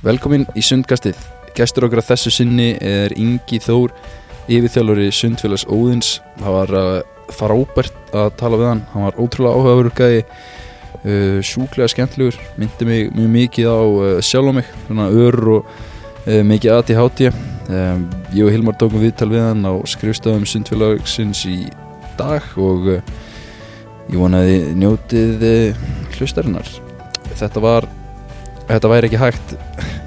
Velkomin í Sundkastið. Gæstur okkar að þessu sinni er Ingi Þór, yfirþjálfari Sundfélags Óðins. Það var uh, frábært að tala við hann. Hann var ótrúlega áhugaverður gæði, uh, sjúklega skemmtlegur, myndi mig mjög mikið á uh, sjálf á mig, svona ör og uh, mikið aðti hátja. Um, ég og Hilmar tókum viðtal við hann á skrifstafum Sundfélagsins í dag og ég vonaði njótið hlustarinnar. Þetta var, þetta væri ekki hægt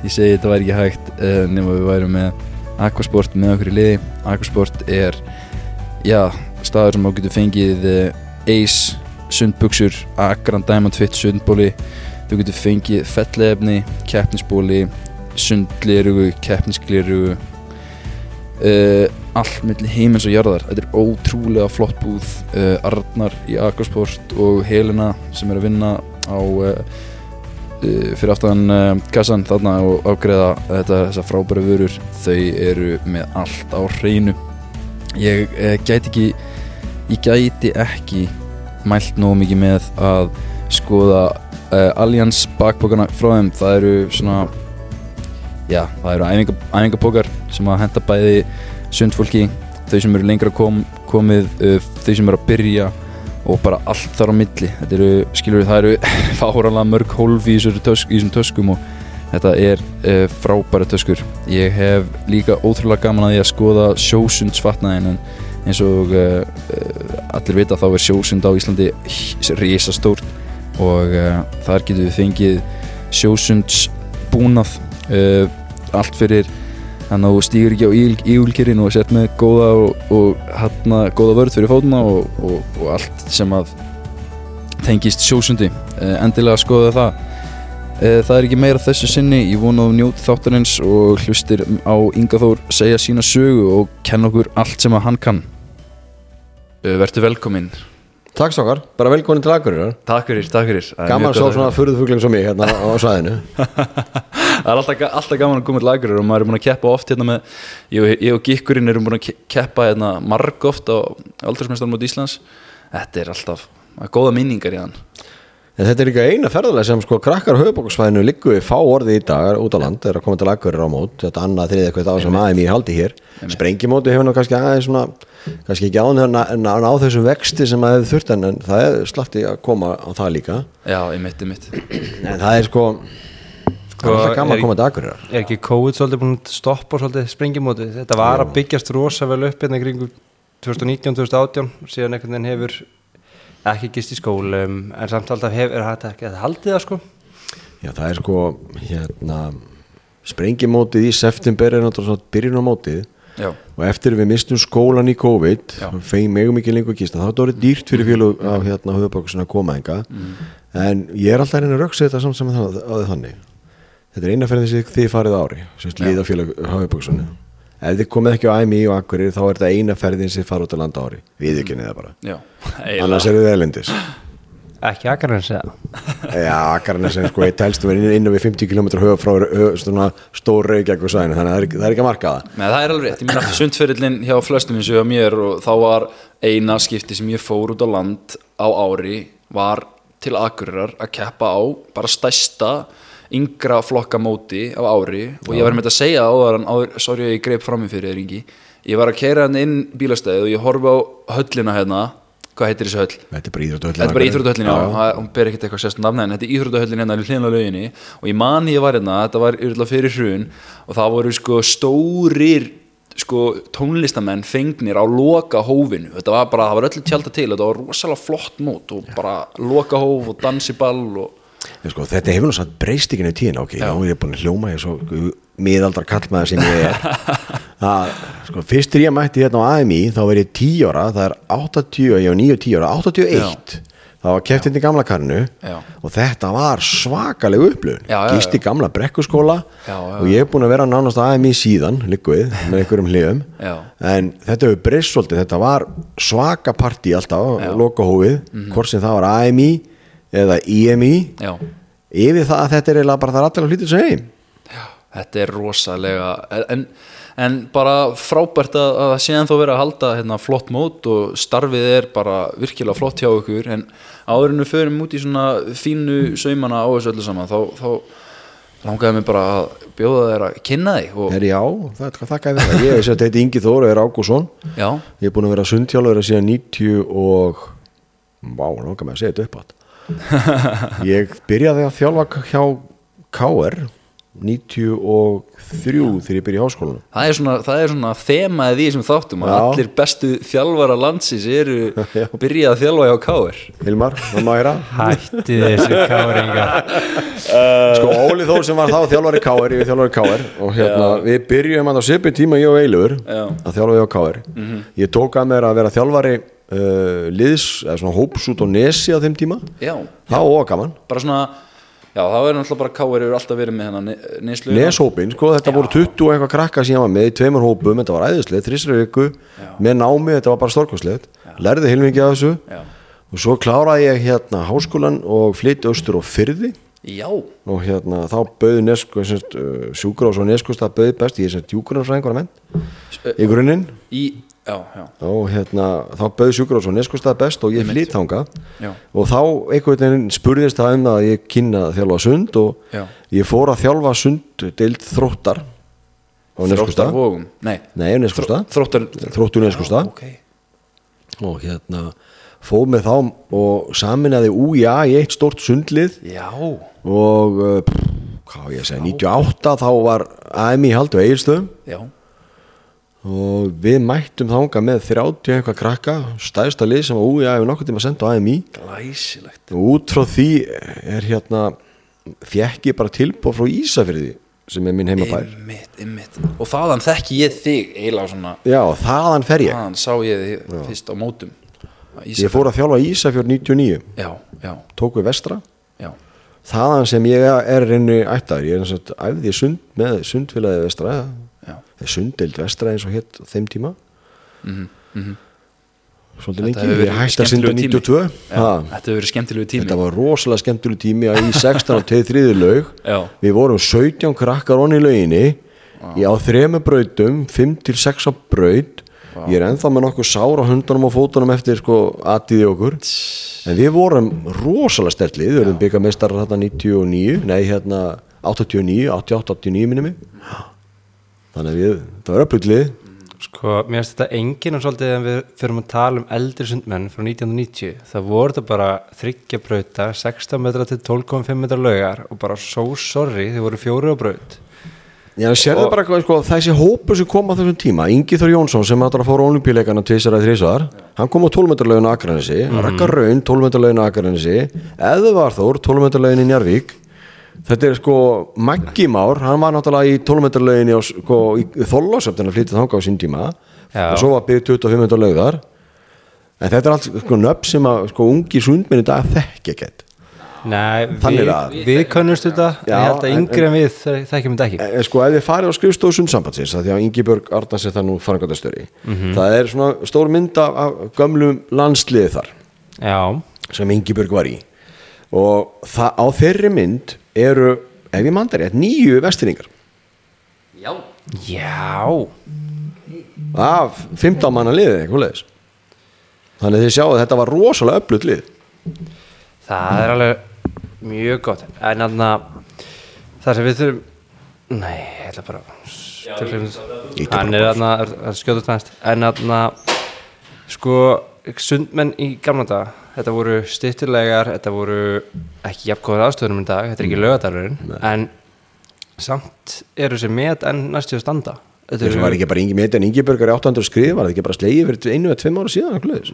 ég segi þetta væri ekki hægt uh, nema við værum með Aquasport með okkur í liði. Aquasport er já, staður sem á getur fengið uh, Ace, sundbuksur Akran Diamond Fit sundbóli þú getur fengið fellefni keppnisbóli, sundglirugu keppnisglirugu uh, allt millir heimins og jarðar. Þetta er ótrúlega flott búð uh, Arnar í Aquasport og Helena sem er að vinna á fyrir aftan uh, kassan þarna og ágreða þetta, þessar frábæra vörur þau eru með allt á hreinu. Ég uh, gæti ekki ég gæti ekki mælt nóg mikið með að skoða uh, Allianz bakbókana frá þeim. Það eru svona já, það eru æfinga, æfingabókar sem að henda bæði sundfólki þau sem eru lengra kom, komið uh, þau sem eru að byrja og bara allt þar á milli. Þetta eru, skilur við, það eru fáralega mörg hólf í þessum tösk, töskum og þetta er uh, frábæra töskur. Ég hef líka ótrúlega gaman að því að skoða sjósundsvatnaðin en eins og uh, allir vita þá er sjósund á Íslandi risastórt. Og uh, þar getur við fengið sjósundsbúnað allt fyrir þannig að þú stýgur ekki á ígulkerinn og sett með góða og, og hérna góða vörð fyrir fótuna og, og, og allt sem að tengist sjósundi. Uh, endilega skoða það. Uh, það er ekki meira þessu sinni. Ég vona að njóti þáttarins og hlustir á Inga Þór segja sína sögu og kenna okkur allt sem að hann kann. Uh, Vertu velkominn. Takk stokkar, bara velkomin til Akureyrar. Takk fyrir, takk fyrir. Gaman svo að- svona furðufugling sem ég hérna á svæðinu Það er alltaf, alltaf gaman að koma til lagurir og maður er búin að keppa oft hérna með ég, ég og Gikkurinn erum búin að ke- keppa hérna marg oft á aldursmestarn mot Íslands. Þetta er alltaf góða minningar í hann. En þetta er líka eina ferðalega sem sko krakkar höfubókarsvæðinu liggu við fá orði í dag út á land er að koma til Akureyrar á mót. Þetta annað þriðið eitthvað á sem aðeins ég haldi hér. Sprengimóti hefur nú kannski aðeins svona kannski ekki án en ná þessum vexti sem að hefur þurft en, það er slatti að koma á það líka. Já, einmitt, einmitt. En það er sko það er alltaf gaman að koma til Akureyrar. Er ekki COVID svolítið búin að stoppa svolítið springimóti? Þetta var að byggjast rosa vel upp hérna í kringu 2019-2018 síðan einhvern veginn hefur ekki gist í skólum en samt alltaf hefur er hægt ekki að haldið það sko? Já það er sko hérna Sprengimótið í september er náttúrulega svona byrjun á mótið. Já, og eftir við mistum skólan í COVID fegum megum ekki lengur kista þá er þetta orðið dýrt fyrir félug af hérna höfuborgarsin að koma enga en ég er alltaf að reyna að röksa þetta samt saman á því þannig þetta er eina ferðin sem þið farið á ári sem félug höfuborgarsin ef þið komið ekki á AMI og Akkurir þá er þetta eina ferðin sem farið út á landa ári. Við ekki neða bara. Já. Annars eru þið elendis ekki akarins eða? Já, Akarnes er sko eitt helst inn, inn við 50 km höf frá höf, svona stór reykjag og sæðinu þannig að það er, ekki- að marka það. Nei, það er alveg rétt, ég meina sundferillin hjá flestum eins og hjá mér og þá var eina skipti sem ég fór út á land á ári var til Akureyrar að keppa á bara stærsta yngra flokka móti á ári og ég var með þetta að segja áður, en áður sorry að ég greip fram í fyrir þér Ingi. Ég var að keira hann inn bílastæði og ég horfi á höllina hérna. Hvað heitir þessi höll? Þetta er bara íþróttuhöllin Þetta er bara það- hún ber ekkert eitthvað sérst nafn en þetta er íþrótahöllin hérna í hlýðna lauginni. Og ég mani ég var hérna, þetta var yfirlega fyrir hrun og það voru sko stórir sko tónlistamenn fengnir á loka hófinu, þetta var bara, það var öllu tjálta til, þetta var rosalega flott mót og bara loka hóf og dansiball og sko, þetta hefur satt breyst ekki nefnir tíðin ok, já, ég er búin að hljóma ég svo miðaldra kallmaður sem ég er. Það, sko, fyrstur ég mætti hérna á AMI þá verið ég 10 ára, það er 80 ég var 9-10 ára, 81 það var keft inn í gamla karnu Já. og þetta var svakaleg upplöfun Já, já, gist í gamla brekkuskóla Já, já, og ég er búin að vera nánast á AMI síðan líkuð, með einhverjum hliðum. Já. en þetta hefur breyst svolítið þetta var svaka partí alltaf loka hófið, hvort sem það var AMI eða IMI já, yfir það að þetta er eiginlega bara það að hlýta þessu heim. Þetta er rosalega en, en bara frábært að, að síðan þó vera að halda hérna, flott mót og starfið er bara virkilega flott hjá ykkur en áðurinn við förum út í svona fínu saumana á þessu öllu saman þá, þá, langaði mig bara að bjóða þér að kynna þig og, er já, það er hvað þakka við það ég að þetta heiti Ingi Þór og er Ágússon ég er búin að vera sundhjálfur síðan 90 og vá, langar mig að segja þetta upp átt ég byrjaði að þjálfa hjá KR 93 þegar ég byrjaði í háskólanum. Það er svona, það er svona þemaðið í þessum þáttum að Já. allir bestu þjálfara landsins eru Já. byrjað að þjálfa hjá Káir Hilmar, það má heyra? Hætti þessu káringa sko Óli Þór sem var þá þjálfari KR ég er þjálfari KR og hérna við byrjum að á svipi tíma ég og Eilur Já. að þjálfa hjá KR ég tók að mér að vera þjálfari uh, liðs, eða svona hóps út á Nesi á þeim tíma, já, það var gaman. Bara svona já, það er náttúrulega bara Káir hefur alltaf verið með hennar neyslu. Neshópin, sko, þetta voru 20 og eitthvað krakka sem ég var með í tveimur hópum, þetta var æðislegt þrísra viku, með námi, þetta var bara stórkostlegt, lærði heilmikið af þessu. Já, og svo kláraði ég hérna háskólan og flytti austur og fyrði já, og hérna þá bauði nesko, uh, sjúkrós og neskust það bauði best, ég er semst júgrunarfræðingur að menn í grunninn. í, já, já, og hérna þá bauði sjúkrós og neskust það best og ég flytt þangað. Já. Og þá einhvern veginn spurðist það um að ég kynna að þjálfa sund og Já. ég fór að þjálfa sund deild þróttar á Þróttar þróttur Neskusta ok, og hérna fóð með þá og saminaði úja í eitt stort sundlið. Já, og uh, pff, hvað ég segja, 98 þá var AMI haldið á Egilstöðum já og við mættum þanga með 30 eitthvað krakka. Stæðsta lið sem var úja hefur nokkuð tíma sendt á AMI glæsilegt. Og út frá því er hérna fjekk ég bara tilbúð frá Ísafyrði sem er minn heimabær. Einmitt, einmitt. Og þaðan þekki ég þig eiginlega svona já, þaðan fer ég. Þaðan sá ég þig fyrst á mótum. Ég fór að þjálfa Ísafjörð 99 Já, já, tók við vestra. Já. Þaðan sem ég er reynu ættaður. Ég er eins og æfði sund með sundfélagi vestra. Já, eða sundild vestra eins og á þeim tíma. Mhm, mhm. Svolítið lengi, synda skemmtilegur tími. 92 Já, ha, Þetta hefur verið skemmtilegu tími. Þetta var rosalega skemmtileg tími að í 16 og 23 laug. Við vorum 17 krakkar onni í lauginni ég á þremu brautum 5 til 6 á braut. Ég er ennþá með nokkuð sára hundunum og fótunum eftir sko aðtíði okkur. En við vorum rosalega stertlið við vorum byggamestar hérna 99 nei hérna 89 88, 89 minni mig þannig að við, það var öfluglið Sko, mér finnst þetta enginn og svolítið en við fyrir að tala um eldri sundmenn frá 1990, það voru þetta bara þryggja brautar, 16 metra til 12,5 metra laugar og bara so sorry, þið voru fjóri á braut Já, sérðu bara hvað, sko, þessi hópur sem kom á þessum tíma, Ingi Þór Jónsson sem átt að fóra olimpíuleikana tvisar að þrísar hann kom á 12 metralaugin á Akranesi mm. Rakka Raun, 12 metralaugin á Akranesi Eðvar Þór, 12 metralaugin í Njarvík þetta er sko Maggi Már, hann var náttúrulega í 12 metralauginni sko, í Þollásöfn að flytja þanga á sín tíma. Og svo var byrð 25 metralaugar en þetta er allt sko nöfn sem að sko ungi sundmenn í dag þekki ekkert. Nei, við, við könnumst þetta, Já, ég held að yngri en við þe- þekkjum þetta ekki. En sko ef þið farið á skrifstofu sundsambandsins að því að Ingi Björg Arnars er það nú farangatastöri það er svona stór mynd af, af gömlum landsliði þar Já, sem Ingi Björg var í. Og það, á þeirri mynd eru, ef ég mandar rétt, nýju vestinningar já. Já. Af 15 manna leiðis þannig að þið sjáu að þetta var rosalega öflut lið. Það er alveg mjög gott. En þannig að það sem við þurfum Nei, ég ætla bara Ýttu bara Hann er þannig að skjóta næst. En þannig að Sko, sundmenn í gamla dag Þetta voru stýttilegar Þetta voru ekki jafnkóður aðstöðunum í dag Þetta er ekki lögadalurinn En samt eru þessi met en næstu að standa Þetta var ekki bara Ingi Meti en Ingi Björg er 800 skrif var það ekki bara slegið fyrir einu eða tveim ára síðan leiðis?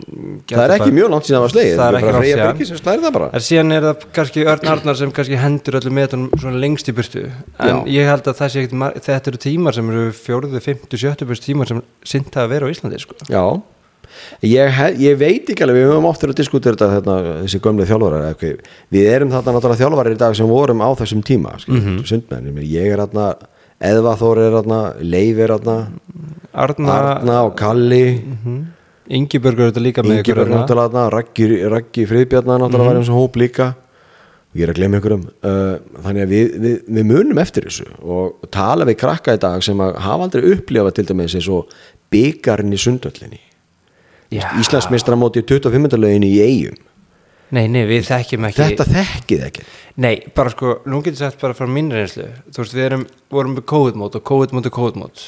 það er ekki mjög langt síðan það var slegið Það er ekki langt síðan. En síðan er það kannski Örn Arnar sem kannski hendur öllu metunum svona lengst í burtu En Já. ég held að það sé ekkert mar- þetta eru tímar sem eru fjóruðu, fymtu, sjöttu tímar sem sint að vera á Íslandi sko. Já, ég, ég veit ekki alveg, við höfum oftur að diskutera þetta hérna, þessi gömlu þjálfarar okay. við erum þarna náttúrulega þjálfarar í dag sem vorum á þessum tíma mm -hmm. ég er þarna Eðva Þór er þarna, Leif er þarna Arna, Arna og Kalli Ingibjörgur er þetta líka með ykkur þarna. þarna, Raggi, Friðbjarnar náttúrulega var eins og hóp líka ég er að glemja einhverjum uh, þannig að við, við, við munum eftir þessu og tala við krakka í dag sem að hafa aldrei upplifað til dæmis eins og byggarinn í sundöllinni. Íslandsmeistramóti 25. löginni í eigum Nei, nei, við þekkjum ekki þetta þekkið ekki Nei, bara sko, nú getur sagt bara frá mín reynslu. Þú veist, við erum, vorum með COVID-mót og COVID-mót og COVID-mót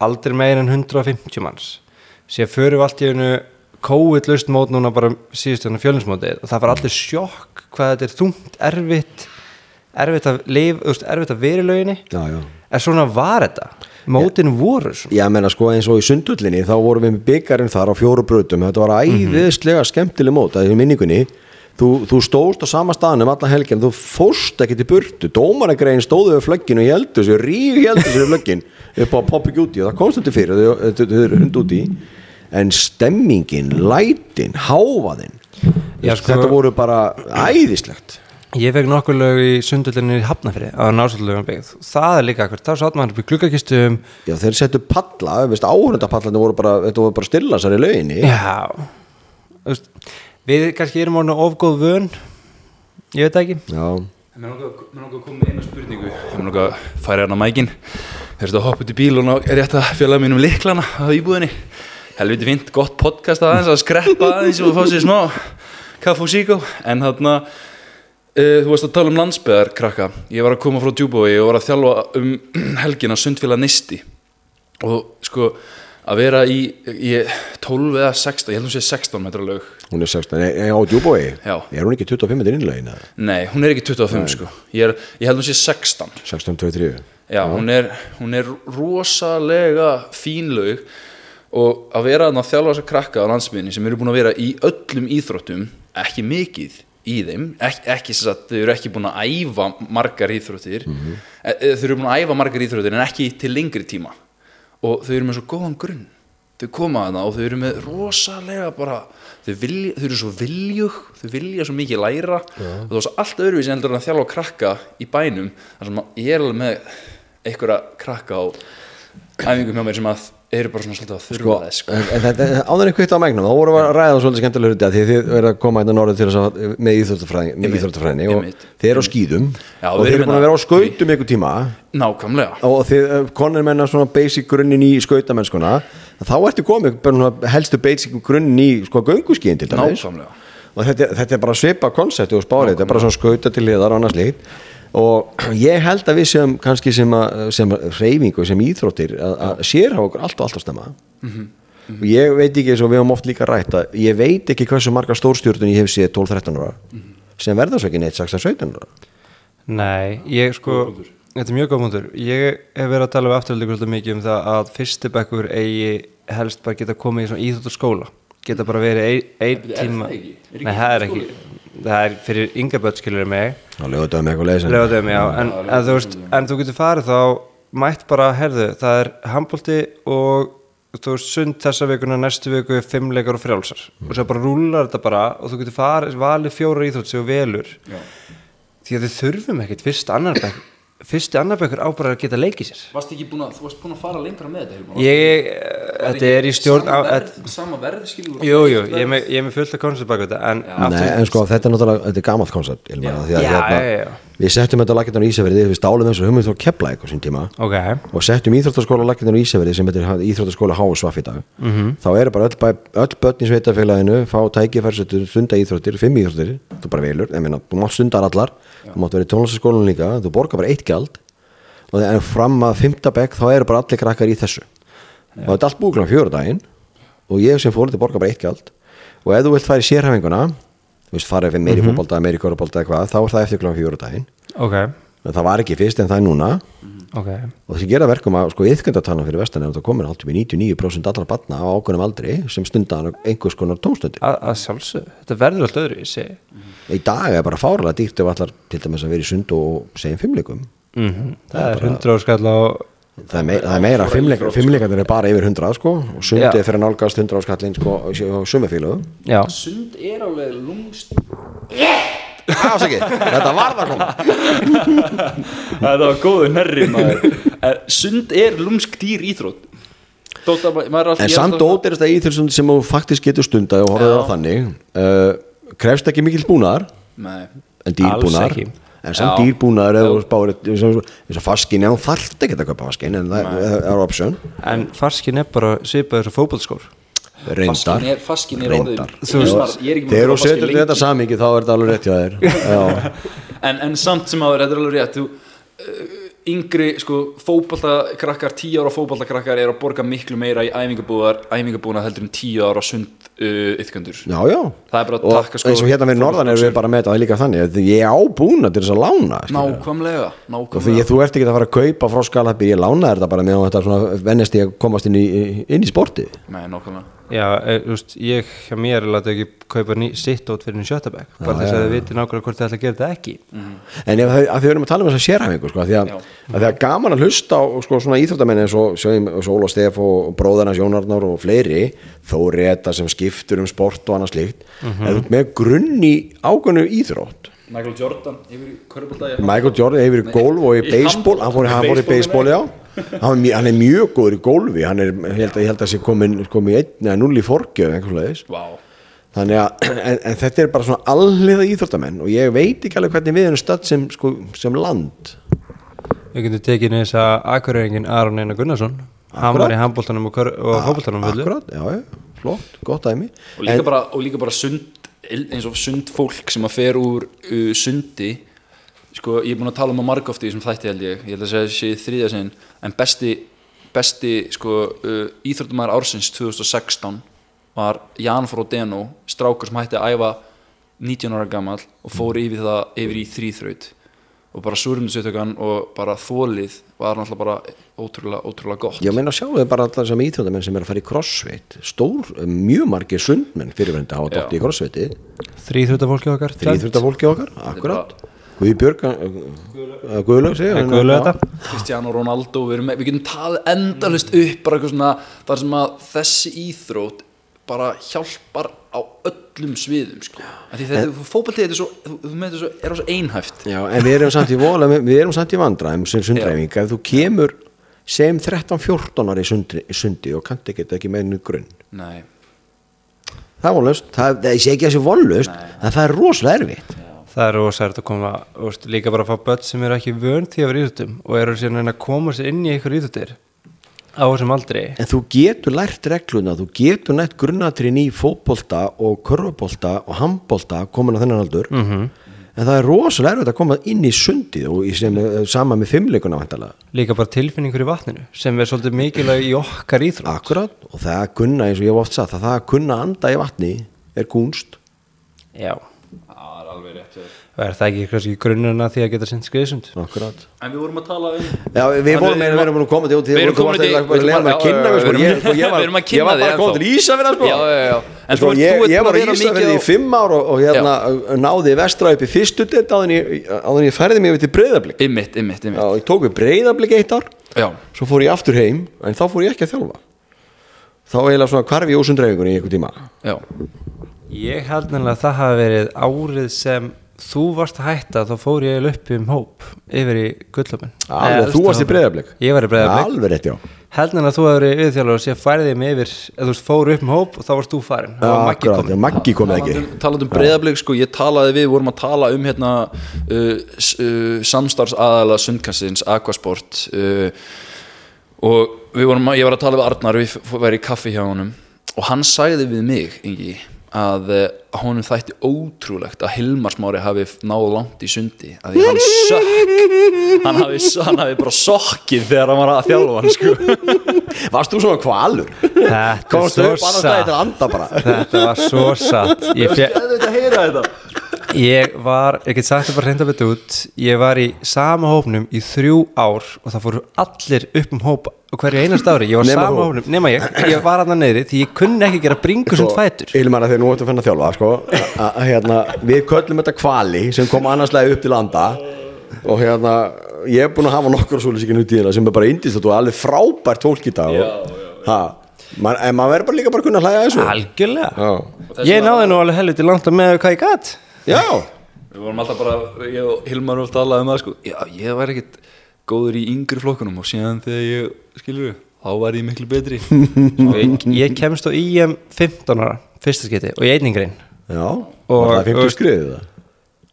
Aldrei meir en 150 manns. Sér förum við allt í hennu COVID-laust mót núna bara síðust hérna fjölinsmótið og það var allir sjokk hvað þetta er þungt, erfitt erfitt að lifa, erfitt að vera í lauginni. Já, já. en svona var þetta mótin voru svona. Já, menna sko eins og í sundullinni þá vorum við með byggarinn þar á fjóru brutum þetta var æðislega skemmtileg mót það er í minningunni. Þú, þú stóðst á sama staðnum alla helgin þú fórst ekki til burtu. Dómaragrein stóðu við flöggin og ég heldur sér ég heldur sér flöggin upp á Poppy Guti og það komst þetta fyrir þau- eru hund úti en stemmingin, lætin, hávaðin Já, sko- þetta voru bara æðislegt Ég fekk nokkur lög í sundullinni í Hafnafri á nársallögum byggð. Það er líka akkur, þá sátt maður upp í gluggakistum. Já, þeir settu palla, veist, áhörndapallarnir voru bara, þetta voru bara stilla sér í lauginni. Já. Þú veist, Við kannski erum orðin ofgóð vön. Ég veit ekki. Já, Mér langar að koma með eina spurningu. Mér langar að færa hérna mækin. Þeir eru að hoppa út í bíl og ná er rétt að fjöla mínum liklana á íbúðinni. Helviti fint, gott podcast aðeins að skreppa aðeins og fá sér smá kaff og síkó En þarna, þú veist að tala um landsbyðar krakka. Ég var að koma frá djúbói og var að þjálfa um helgina sundfélag nisti Og sko, að vera í, í 12 eða 16, ég held að hún sé 16 metra lög hún er 16, nei, nei, á djúbói Já. Er hún ekki 25 metri innlegin? Nei, hún er ekki 25 sko. Ég, er, ég held að hún sé 16 16, 23 Já, hún er, hún er rosalega fín lög og að vera að þjálfa þess að krakka á landsmiðinni sem eru búin að vera í öllum íþróttum ekki mikið í þeim ekki, ekki sem sagt, þau eru ekki búin að æfa margar íþróttir mm þau eru búin að æfa margar íþróttir en ekki til lengri tíma. Og þau eru með svo góðan grunn. Þau koma þarna og þau eru með rosalega bara þau, vilja, þau eru svo viljug þau vilja svo mikið læra. Og það var svo allt öðruvísi heldur en að þjálfa krakka í bænum sem að ég er alveg með einhverja krakka á æfingum hjá mér sem að eru bara svona svolítið að þurfa sko, þess sko. en, þetta, áður en kvitt á megnum þá vorum við að ræða svolítið skemmtilega hluti að því þið verða að koma hérna norður til þess að með íþróttafræðinni og þið eru á skýðum Já, og þið eru búin að hérna- vera á skautum einhver tíma. Nákvæmlega. Og þið eh, konur menna svona basic grunnin í skautamennskuna þá ertu komið helstu basic grunnin í sko gönguskíin til dæmis. Nákvæmlega. Og þetta, þetta er bara svipa koncept og spárið, þetta er bara svona skauta til liðar og annars líkt og ég held að við sem kannski sem, að, sem reyfing og sem íþróttir að, að sérhafa okkur allt og allt að stemma og ég veit ekki eins og við höfum oft líka rætt að ég veit ekki hversu marga stórstjórnun ég hef séð 12-13 ára sem verða svo ekki neitt 16-17 ára. Nei, ég sko Þetta er mjög góð múndur Ég hef verið að tala um afturhaldið mikið um það að fyrsti bekkur eigi helst bara geta komið í svona íþjóttarskóla geta bara verið ein, ein Er það tíma Nei, það er ekki það er fyrir ynga skilur mig. Með eitthvað leysin Lefaðum, já, en, en, þú veist, en þú getur farið þá mætt bara, herðu, það er handbólti og þú veist, sund þessa vikuna, næstu viku er fimmleikar og frjálsar. Og svo bara rúlar þetta bara og þú getur farið, valið fjóra íþrótt sem þú velur. Já. því að við þurfum ekkit fyrst annar bekk fyrsti annar bekkur á bara að geta leikið sér varst ekki búin að, þú varst búin að fara lengra með þetta Hilmar? ég, þetta er í stjórn sama á, verð, skilur jú, jú, ég er með, er fullt af koncept bak þetta en Nei, en sko þetta er náttúrulega, þetta er gamalt koncept Já. að Já, hérna, já, já. Við settum þetta lagindan á Ísafirði, við stálum og hugmynd frá Keflæk á sín tíma. Ok, og settum íþróttaskóla lagindan á Ísafirði sem heitir íþróttaskóla HSVF í dag. Mhm. þá eru bara öll, öll börn í sveitafélaginu fá tækifærsetur, stunda íþróttir fimm íþróttir, þú bara velur, ég meina þú mátt stundar allar, þú mátt vera í tónlistaskólanum líka. Þú borgar bara eitt gjald. Og er fram að fymta bekk þá eru bara allir krakkar í þessu. Og þetta er allt búið bara þú fara í veist farið fyrir meiri mm fótbolta, meiri korfbolta eitthvað þá er það eftir kláðan fjóra daginn. Ok, en það var ekki fyrst en það er núna. Ok. Og það gera verkum að sko yðköndatanna fyrir vestan er að það komir alltaf í 99% allra batna á ákveðnum aldri sem stunda einhvers konar tónstöndi að, sjálfsög, þetta verður allt öðru ég segi. Í dag er bara fárlega dýrt ef allar til dæmis að vera í sund og segjum fimmleikum. Mm það er 100 áskall á það er, mei, það er meira, fimmleik- fimmleikarnir er bara yfir 100 sko og sundið fyrir að nálgast 100 áskallin sko á sumafílu já, sund er alveg lungst þetta var það koma. Það var góðu nærri maður. En sund er lungsk dýr íþrótt. Að alltaf en samt ódýrasta íþjóðsund sem þú faktisk getur stundað og Já. á þannig. Uh, krefst ekki mikil búnaðar. Nei, en ekki. En samt spáir eins og faskin, já, þarft ekki að kaupa faskin en það það er option. En farskin er bara svipaður svo fótbollskór Reyndar. Faskin er, faskin er Reyndar. Þú veist, ég er ekki búin Þegar þú faskin setur þetta samingi þá er þetta alveg rétt en, en samt sem áður, þetta er alveg rétt þú, uh, yngri, sko, fótballtakrakkar 10 ára fótballtakrakkar er að borga miklu meira í æfingabúðar æfingabúðar heldur en 10 ára sund uh, yfgöndur já, já. Það er bara að Og takka sko eins og hérna við norðan erum við bara með þetta líka þannig að Ég á búna til þess að lána nákvæmlega, nákvæmlega. þú ert ekki að fara að kaupa frá skalabbi Ég lána þetta bara meðan þetta vennist ég að komast inn í, inn í sportið. Nei, nákvæmlega Já, e, úst, ég hjá mér láta ekki kaupa sitt át fyrir sjötabæk bara þess að þið viti nákvæmlega hvort þið ætla að gera þetta ekki. En ef að þau erum að tala um þessa sérhæfingu sko, að því að, að því að gaman að hlusta á sko, svona íþróttamenni eins og Sól og Stef og bróðarnas Jónarnar og fleiri Þóri þetta sem skiptur um sport og annað slíkt. Mhm. eða þú ert með grunn í ágönnu íþrótt Michael Jordan yfir í körbóltæði Michael Jordan hefur í golf og í beisból hann fór, í baseball, já hann, er mjög- hann er mjög góður í golfi hann er, ég held að, ég held að sé komin, komin í einn eða null í forgjöf Vá, þannig að, en, en þetta er bara svona alliða íþróttamenn og ég veit ekki alveg hvernig við erum stödd sem, sko, sem land. Við getum tekið þess að akkuröringin Aron Einar Gunnarsson. Hann var í handbóltanum og, og fótbóltanum fullu. akkurat, já, já, flott, gott dæmi. Og líka, bara, og líka bara sund eins og sund fólk sem að fer úr uh, sundi sko, ég er búin að tala um að marga oft í þessum þætti held ég. Ég held að segja þessi þriðja sinn. En besti, besti sko, uh, íþróttumæður ársins 2016 var Jan Frodeno strákur sem hætti að æfa 19 ára gammal og fór yfir það yfir í þrýþraut og bara súrumsautökan og bara þólið var náttúrulega bara ótrúlega, ótrúlega gott. Ég meina sjáu þið bara allar sem íþróttamenn sem er að fara í crossfit. Stór, mjög margir sundmenn fyrirverandi hafa dótt Já. í crossfiti Þrýþrjótafólki okkar þrýþróttafólki okkar, akkurat Guði Björg Guðlaug. segja þetta? Cristiano Ronaldo, við, erum, með- við getum talið endalist upp bara eitthvað svona þar sem að þessi íþrótt bara hjálpar á öllum sviðum sko. Af því þetta, fótballtið þetta er er svo einhæft. Já, en við erum samt í vola, við erum samt í vandræðum sem sundræfing, ef þú kemur sem 13-14 ári í sundi, og kannt ekki þetta ekki með einu grunn. Nei, það er vonlust, það, það sé ekki að þessi vonlust en það er rosalega erfitt Það er ósært að koma úst, líka bara að fá börn sem eru ekki vönd því að vera íþjóttum og eru síðan að koma sér inn í einhver íþjóttir á þessum aldrei en þú getur lært regluna, þú getur nætt grunnatrinn í fótbolta og körfubolta og handbolta komin á þennan aldur. -hmm. en það er rosalega erfitt að koma inn í sundið og í sem, sama með fimmleikuna vantalega líka bara tilfinningur í vatninu sem er svolítið mikilvæg í okkar íþrótt. Akkurat, og það að kunna eins og ég hef oft sagt að það að kunna anda í vatni er kunst Já, það er alveg rétt hjá þér. og er það ekki kannski grunnuna því að geta sinnt skriðsund? Akkurat. En við vorum að tala um Já, við vorum við erum búin að koma til út Við erum út í- Ég var að Já, kynna já, já, Ég, við erum- var, við erum að ég kynna var bara komin til Ísafjörðar sko. Já, já, já. En þú, ég, var að á vera Ísafjörði í fimm ár og, og hérna náði vestra upp í fyrstu deild áður en ég, færði mig yfir til breyðablík Ymmit, ymmit, Já, ymmit ég tók við breyðablík eitt ár. Já, svo fór ég aftur heim en þá fór ég ekki að þjálfa. Þá eiginlega svona hvarf ég ósundreifingunni í einhver tíma. Já, Ég held nefnilega að það hafi verið árið sem þú varst að hætta þá fór ég upp um hóp yfir í gullöfun Alveg, þú varst í Breiðablik? Ég var í breyðablik Alveg rétt, já. Held nefnilega að þú hefur verið viðþjálfur og sé færið mig yfir eða þú fór upp um hóp og þá varst þú farin þá var Maggi komið ekki. Talandi um, um breyðablík sko, ég talaði við, vorum að tala um hérna uh, uh, samstarfsaðala sundkassins, Aquasport uh, og við vorum að, ég var að tala við Arnar, við f- væri í kaffi hjá honum og hann sagði við mig, Ingi að uh, honum þætti ótrúlegt að Hilmar Smári hafi náð langt í sundi að því hann sökk. Hann hafi, hann hafi bara sokkið þegar hann var að þjálfa hann sko. Varst þú svona kvalur? Þetta er svo satt. að anda bara? Þetta var svo satt. Ég, fe- Þetta er að heyra þetta ég var, ég get sagt það bara reynda betur út Ég var í sama hópnum í þrjú ár og það fóru allir upp um hóp og hverju einast ári, ég var Nema sama hópnum nema ég, ég var hann neyri því ég kunni ekki gera bringu sem fætur. Ilmar að þeir nú ættu að finna þjálfa sko, hérna, Við köllum þetta kvali sem kom annarslega upp til landa og hérna ég er búin að hafa nokkur svoleiðsikinn út í hérna sem er bara indist og alveg frábært fólk í dag. Og, ha, man, en maður verður bara líka bara að kunna að hlæja að þessu. Algjörlega. Já, ég náði nú alveg helviti langt að með hvað ég gatt já. Við vorum alltaf bara, ég og Hilmar voru að tala um það sko, já, ég var ekkert góður í yngri flokkunum og síðan þegar ég, skilur þá var ég miklu betri. Ég, ég kemst á IM 15 ára fyrsta skiti og ég einningrein Já, Og- var það 50 og- skriðið það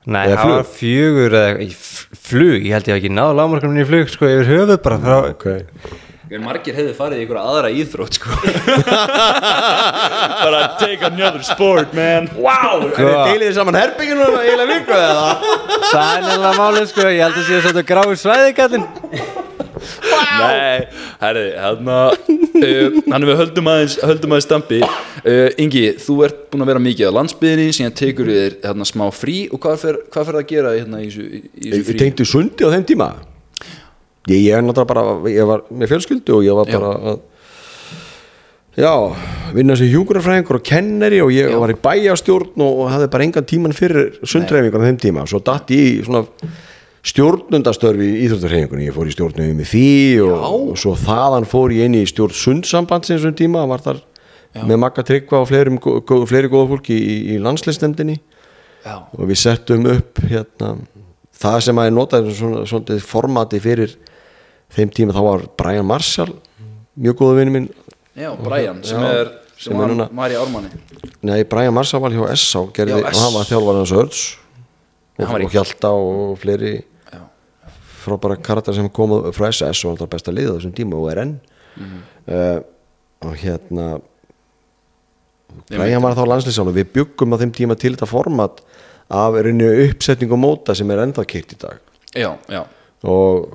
Nei, það var fjögur eða í flug, ég held ég hafi ekki náðu lágmarkanum í flug sko yfir höfuð bara frá, Ok, En margir hefði farið í einhverja aðra íþrótt sko? Bara take another sport man. Wow, er þið deilið saman herbygginu og eiginlega viku eða? Það nefnilega málið sko, ég held að sé svona grái svæði kallinn Nei, herri, hérna uh, Þannig við höldum aðeins, höldum aðeins stampi. Uh, Ingi, þú ert búin að vera mikið á landsbyðinni síðan tekur við þér hérna, smá frí og hvað fer, hvað fer það að gera hérna, í þessu, í í þessu Ég frí? tengdi sundi á þeim tíma Ég, ég er náttúrulega bara Ég var með fjölskyldu og ég var Já. bara að Já, vinna sem hjúkurafræðingur og kennari og ég Já. var í bæjastjórn og, og hafði bara engan tíman fyrir sundræfingur á þeim tíma svo datt ég í svona stjórnundastörfi í Íþróttarhefingunni ég fór í stjórnum með því og, Já. og svo þaðan fór ég inn í stjórn sundsambandsins um tíma, var þar með Magga Tryggva og fleiri, fleiri góða fólki í, í landsleistemdinni Já, og við settum upp hérna, það sem að ég notaði svona, svona formati fyrir þeim tíma þá var Brian Marshall mjög góða vinur minn. Já Brian sem Já, er sem var, var í ármanni. Nei, Brian Marshall var hjá Já, og S. hann var þjálfar hans Örds og, var Hjalta og fleiri Já, frábæra karakter sem komu frá SS og alltaf besta liða á þessum tíma og er enn Mhm. uh, og hérna Brian var þá landslýsál og við byggum á þeim tíma til þetta format af reynu uppsetning og móta sem er ennþá keitt í dag. Já, já. Og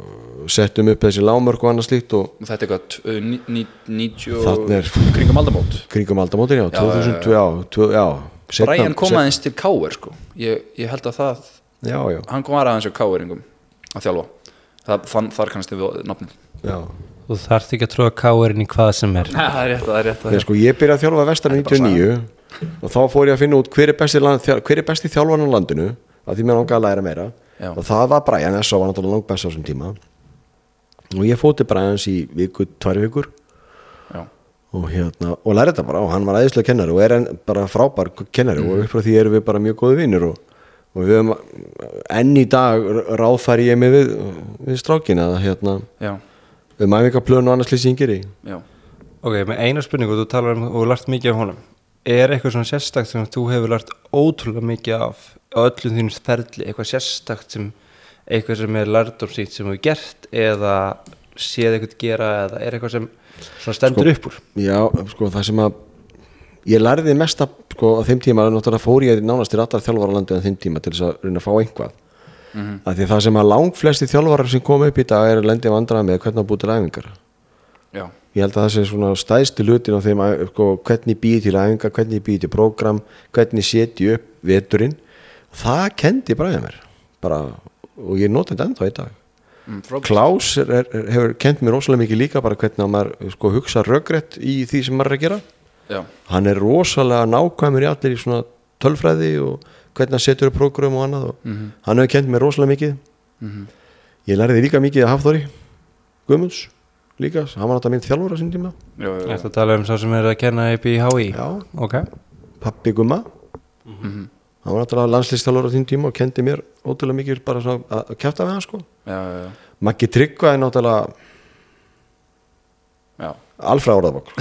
settum upp þessi lámörk og annað slíkt og Þetta er hvað, t- ní- ní- 90 Þarna er- kringum aldamót. Kringum aldamótin, já, Já, 2000, já, tvö- já, setna- Brian kom aðeins til Káir sko. Ég, ég held að það, já, já, hann kom aðeins á Káiringum að þjálfa. Það, fann, þar kannast við nafnið. Já. Þú þarft ekki að trúa káirinn í hvað sem er. Það er rétt, það er rétt, það Nei, sko, ég byrjaði að þjálfa er bara 99 og þá fór ég að finna út hver er besti, land, þjál- hver er besti þjálfarn á landinu að því mér langaði að læra meira. Já. og það var Brian, S.A. var náttúrulega langt best á þessum tíma og ég fóti Brians í viku, tvær vikur. Já, og hérna, og lærði þetta bara og hann var æðislega kennari og er enn bara frábær kennari Mm. og upp frá því erum við bara mjög góði vinnir og, og við höfum enn í dag ráðfæri ég mig við, við strákina að hérna. Já, við mæfingaplön og annars lýsingir í já. Ok, með eina spurningu, þú talar um og lært mikið af honum. Er eitthvað svona sérstakt sem þú hefur lært ótrúlega mikið af á öllum þínum ferli, eitthvað sérstakt sem eitthvað sem er lærdómsýtt sem þú hefur gert eða séð eitthvað gera eða er eitthvað sem svona stendur upp úr? Já, sko, það sem að ég lærði mest að, sko, á þeim tíma náttúrulega fór ég nánast til allar þjálfara landi á þeim tíma til þess að reyna að fá einhvað mm -hmm. því að það sem að langflesti þjálfarar sem kom upp í dag er að lendi vandraða með hvernig að búið til æfingar. Já, ég held að það sé svona stæðsti lutin á þeim að, sko, hvernig býði til æfingar, hvernig býði til prógram hvernig setji upp veturinn. Það kendi bara mér bara, og ég nota þetta ennþá í dag mm. Klaus er, er, hefur kent mér rosalega mikið líka bara hvernig að maður sko, hugsa röggrætt í því sem maður er að gera já, hann er rosalega nákvæmur í allir í svona tölfræði og hvernig hann setur upp prógram og annað og hann hefur kent mér rosalega mikið Mhm. ég lærði líka mikið að Hafþóri Guðmunds líka, hann var náttúrulega minn þjálfur á sín tíma já, já, já. Þetta tala um sá sem er að kenna upp í HÍ Já. Ok pappi Gumma Mhm. Hann var náttúrulega landslýstjálfur á sín tíma og kendi mér ótrúlega mikið bara að kæfta við hann sko. Já, já, já. Maggi Tryggva er náttúrulega alfra orðabokk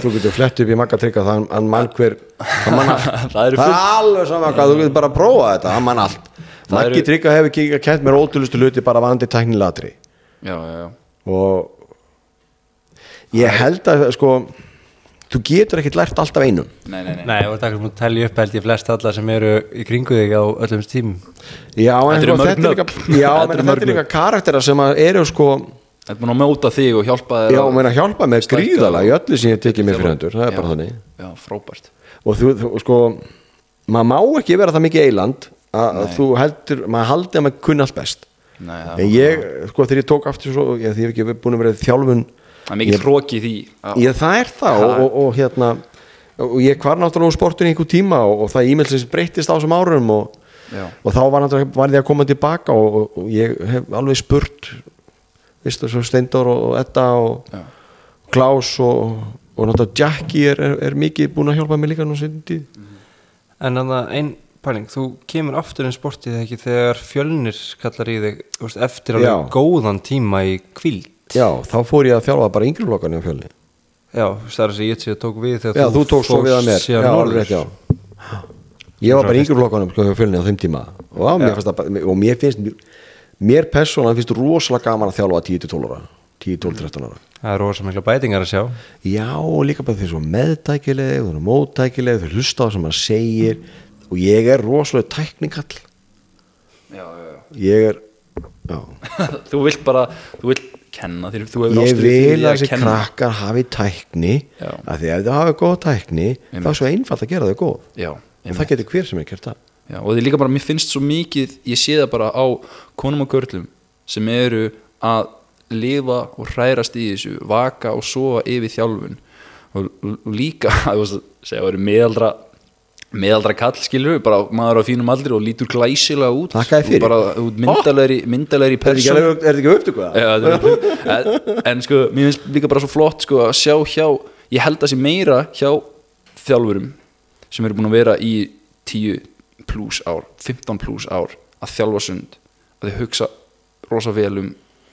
þú getur flett upp í Magga Tryggva það hann mann hver hann man allt. Það er alveg sama hvað, þú getur bara að prófa þetta hann mann allt. Maggi eru- Tryggva hefur ekki kent mér ótrúlustu hluti bara vandi tæknilatri og ég held að sko þú getur ekkert lært alltaf einum. Nei, nei, nei, Nei, og það er að telja upp held ég flest alla sem eru í kringu þig á öllum tímum. Já, en Þetta sko, þetta er líka, já, Þetta menn, þetta er líka karaktera sem að eru sko Þetta er búin að móta þig og hjálpa þér já, menn að hjálpa Stækka gríðala í öllu sem ég tekið mér fyrir hendur það er Já. bara þannig. Já, frábært. Og þú, þú sko maður má ekki vera það mikið eiland að þú heldur, maður haldi að maður kunni allt best. Nei, en ég, sko þegar ég tók aftur svo, ég, það er mikið ég- hróki í ég, það er það og, og, og hérna og ég var náttúrulega úr sportinu í einhver tíma og, og það e-mailsins breyttist á þessum árum og, þá var, náttúrulega- var ég að koma tilbaka og, og, og ég hef alveg spurt vistu, svo Steindor og, og Edda og já, Klaus og, og náttúrulega Jackie er, er, er mikið búin að hjálpa mig líka nú sinni tíð. En þannig að ein pæling, þú kemur aftur inn sportið ekki þegar fjölnir kallar í þig eftir alveg Já. góðan tíma í kvíld já, þá fór ég að þjálfa bara yngri flokkarni á fjölni Já, það er þess að ég sé að tók við þegar já, þú tókst svo við að mér. já, alveg rétt, já. Ég var bara yngri flokkarni á fjölni á þeim tíma. Og, á, mér, bara- og mér finnst mér persónan finnst rosalega gaman að þjálfa 10-12 ára. 10, 12, 13 ára. Það er rosa mikla bætingar að sjá. Já, og líka bara þeir svo meðtækileg og þeir eru móttækileg, þeir hlusta á það sem maður segir. Og ég er rosalega tæknikall já, já, já. ég er já. þú vilt bara, þú vilt kenna þér þú hefur ég ástríðu fyrir vil því að þessi kenna. krakkar hafi tækni Já. af því ef þau hafi góð tækni þá er svo einfalt að gera þau góð. Já, og það getur hver sem er gert það. Já, og því líka bara, mér finnst svo mikið ég sé það bara á konum og körlum sem eru að lifa og hrærast í þessu vaka og sofa yfir þjálfun. Og, líka, þú veist að segja að vera meðaldra meðaldra kall skilur við, bara maður á fínum aldri og lítur glæsilega út bara ert myndalegri, myndalegri er þetta ekki, ekki upptöku það? Já, þetta er- en, en sko, mér finnst líka bara svo flott sko, að sjá hjá, ég held að sé meira hjá þjálfurum sem eru búin að vera í 10 pluss ár, 15 pluss ár að þjálfa sund að þau hugsa rosa vel um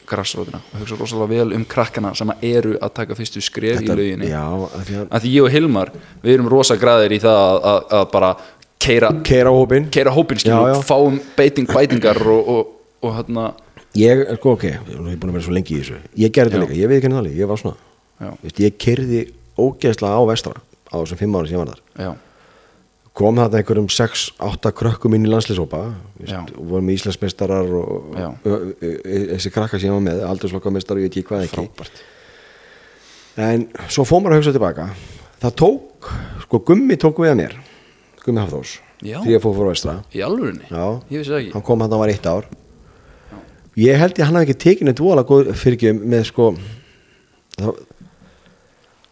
grassrótina og hugsa rosalega vel um krakkana sem eru að taka fyrstu skref í lauginni já, að því ég og Hilmar, við erum rosa græðir í það að, að, að bara keira, keira hópin keira hópin Já, já. fáum beiting, bætingar og, og, og hérna ég, sko ok, ég er búin að vera svo lengi í þessu. Ég gerði þetta líka, ég veit ekki henni alveg, ég var svona. Vist, ég kerði ógeðslega á vestra á þessum fimm ári sem ég var þar. Já, kom þarna einhverjum 6-8 krökkum inn í landslýsópa Já. og vorum með Íslandsmeistarar og Já. þessi krakka sem ég var með aldurslokameistarar og ég ekki hvað ekki. Frábært. En svo fór maður að hugsa tilbaka. Það tók, sko Gummi tók við að mér Gummi Hafþós Já. því ég fór fór vestra. Í alvörinni, Já. ég vissi það ekki. Hann kom hann, hann var eitt ár. Ég held ég hann hafi ekki tekinu dvola ekki með sko þá,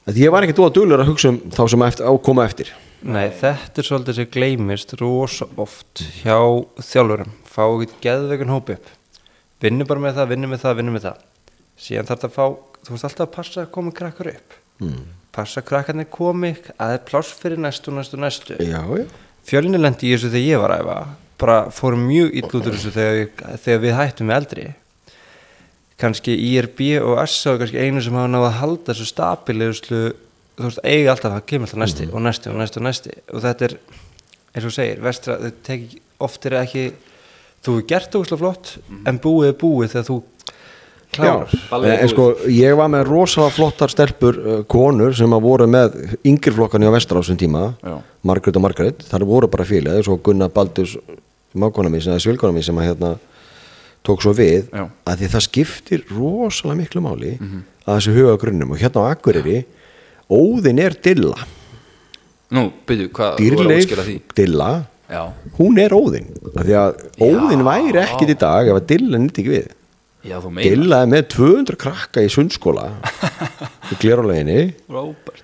að ég var ekki dvola duglur að hugsa um þá sem eftir, á koma eftir Nei, þetta er svolítið sem gleymist rosa oft hjá þjálfurum. Fá ekki geðveikin hópi upp. Vinnu bara með það, vinnu með það, vinnu með það. Síðan þarf það að fá þú veist alltaf að passa að koma krakkar upp. Mm. passa að krakkarnir komi að það er pláss fyrir næstu, næstu, næstu. Já, já. Fjölni lendi í þessu þegar ég var að æfa. Bara fórum mjög ill út úr þessu þegar, þegar við hættum með eldri. Kannski IRB og SA er kannski einu sem hafa náða að halda þessu stabiliðuslu þú veist, eiga alltaf að kemur alltaf næsti og næsti og næsti og næsti og þetta er, eins og segir vestra, þetta teki, oft er ekki þú er gert það úrslega flott en búið er búið þegar þú klárar. Ballið er en, sko ég var með rosalega flottar stelpur uh, konur sem að voru með yngirflokkan í vestra á þessum tíma Já. Margrét og Margrét, þar voru bara félagi svo Gunnar Baldurs mákona mín, eða svilkona mín sem að hérna tók svo við, Já. að því það skiptir rosalega miklu máli að þessi huga grunnum og hérna á Akureyri Óðin er Dilla. Nú, byrju, hvað, Dýrleif Dilla, Já, hún er Óðin af því að Óðin væri ekkit í dag ef að Dilla nýtti ekki við. Já Dilla er með 200 krakka í sundskóla í gleruleginni Róbert.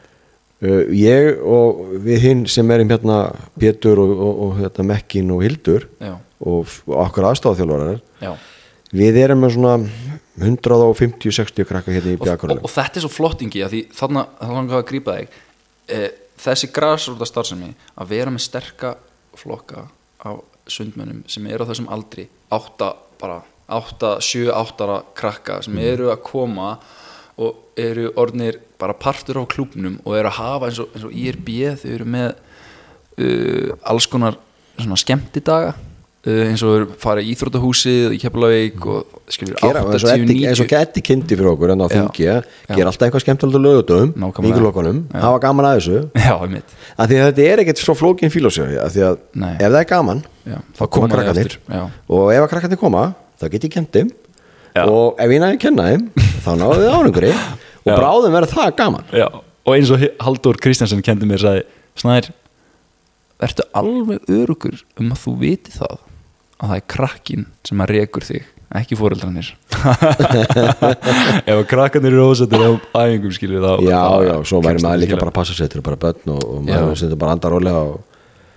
Uh, ég og við hinn sem erum hérna Pétur og, og, og hérna, Mekkin og Hildur Já, og, okkur aðstofþjálfarar já. við erum með svona 150-60 krakka hérna í og, og, og þetta er svo flottingi að því þarna, það langar að grípa þig. E, þessi grasrúta starfsemi að vera með sterka flokka á sundmönnum sem eru á þessum aldri átta bara, átta, sjö, áttara krakka sem eru að koma og eru orðnir bara partur á klúbnum og eru að hafa eins og, eins og IRB þau eru með uh, alls konar svona skemmtidaga eins og eru fara í Íþróttahúsið í Keflavík og skilur gera, eins og 80, Eddi- eins og 90 Eddi kynnti fyrir okkur en á Já. þingi Já. gera alltaf eitthvað skemmtilegt á lögutum vingulokunum, hafa gaman að þessu Já, einmitt að því að þetta er ekkert svo flókin fílósjói að því að Nei. ef það er gaman Já, þá koma krakkarnir og ef að krakkarnir koma þá get ég Já. og ef ég næði að kenna þeim þá náðu þið ánungri og Já. bráðum verður það gaman Já, og eins og Haldur Kristjansson kendi mér sagði, Snær verður alveg örugur um að þú viti það að það er krakkin sem að rekur þig ekki fóreldrarnir ef að krakkanir eru ósættir á æfingum skilur þá já, þá já, svo væri maður það líka bara að passa sér til bara börn og, og maður setur bara andar rólega og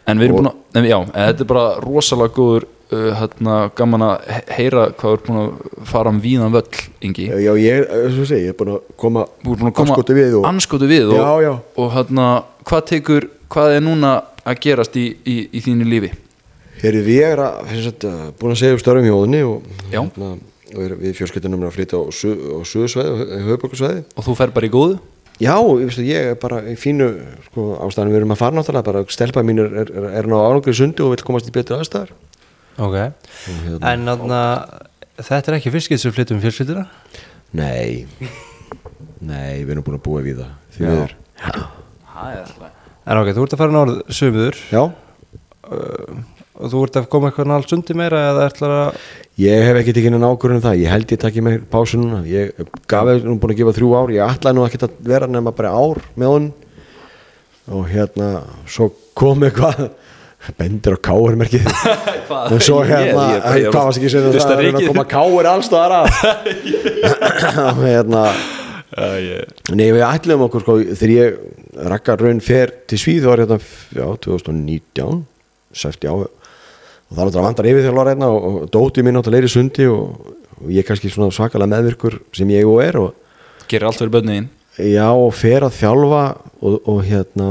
en við erum búin að, en, já, þetta er bara rosalega góður uh, hérna, gaman að he- heyra hvað ert búin að fara um víðan völl Ingi, já, ég, eins og segi, ég er búin að koma búin að koma anskoti við og anskotu við og, Já, já. og hérna, hvað tekur hvað er núna að gerast í, í, í þínu lífi Herri, við erum búin að segja upp störfum í óðinni og, hérna, og er, við fjölskyldunum erum að flytja á, su, á suðusvæði, höfuborgarsvæði. og þú fer bara í góðu? Já, ég, veist, ég er bara í fínu sko, ástæðan við erum að fara náttúrulega, bara stelpa mín er, er, er, er ná ánangri sundi og vil komast í betri aðstæðar. ok, Og, hérna, en þarna þetta er ekki fyrst sem flyttum fjölskyldina Nei. Nei, við erum búin að búa við það Því Já. miður. Það er alltaf En ok, þú ert að fara norð sömuður Já, og þú ert að koma eitthvað nált sundi meira eða ætlar að ég hef ekki tekið inn ákvörðun um það. Ég held ég takki mér pásu núna. Ég gaf þér nú búin að gefa þrjú ár. Ég ætlaði nú ekki að vera nema bara ár með hún Og hérna Svo kom eitthvað Bendir á káurmerkið En svo hérna Hvað varst ekki að segja Fyrsta það? að reyna að koma káur allstaðar að. Og hérna Nei, við ætlum okkur sko þegar ég rakkar raun fer til Svíð var hérna, já, 2019 sefti á og það er náttúrulega vandar yfir þjálfar hérna og, og dótið minn náttúrulega er í sundi og, og ég er kannski svona svakalega meðvirkur sem ég og er og Gerir allt fyrir bönniðin já, og fer að þjálfa og, og hérna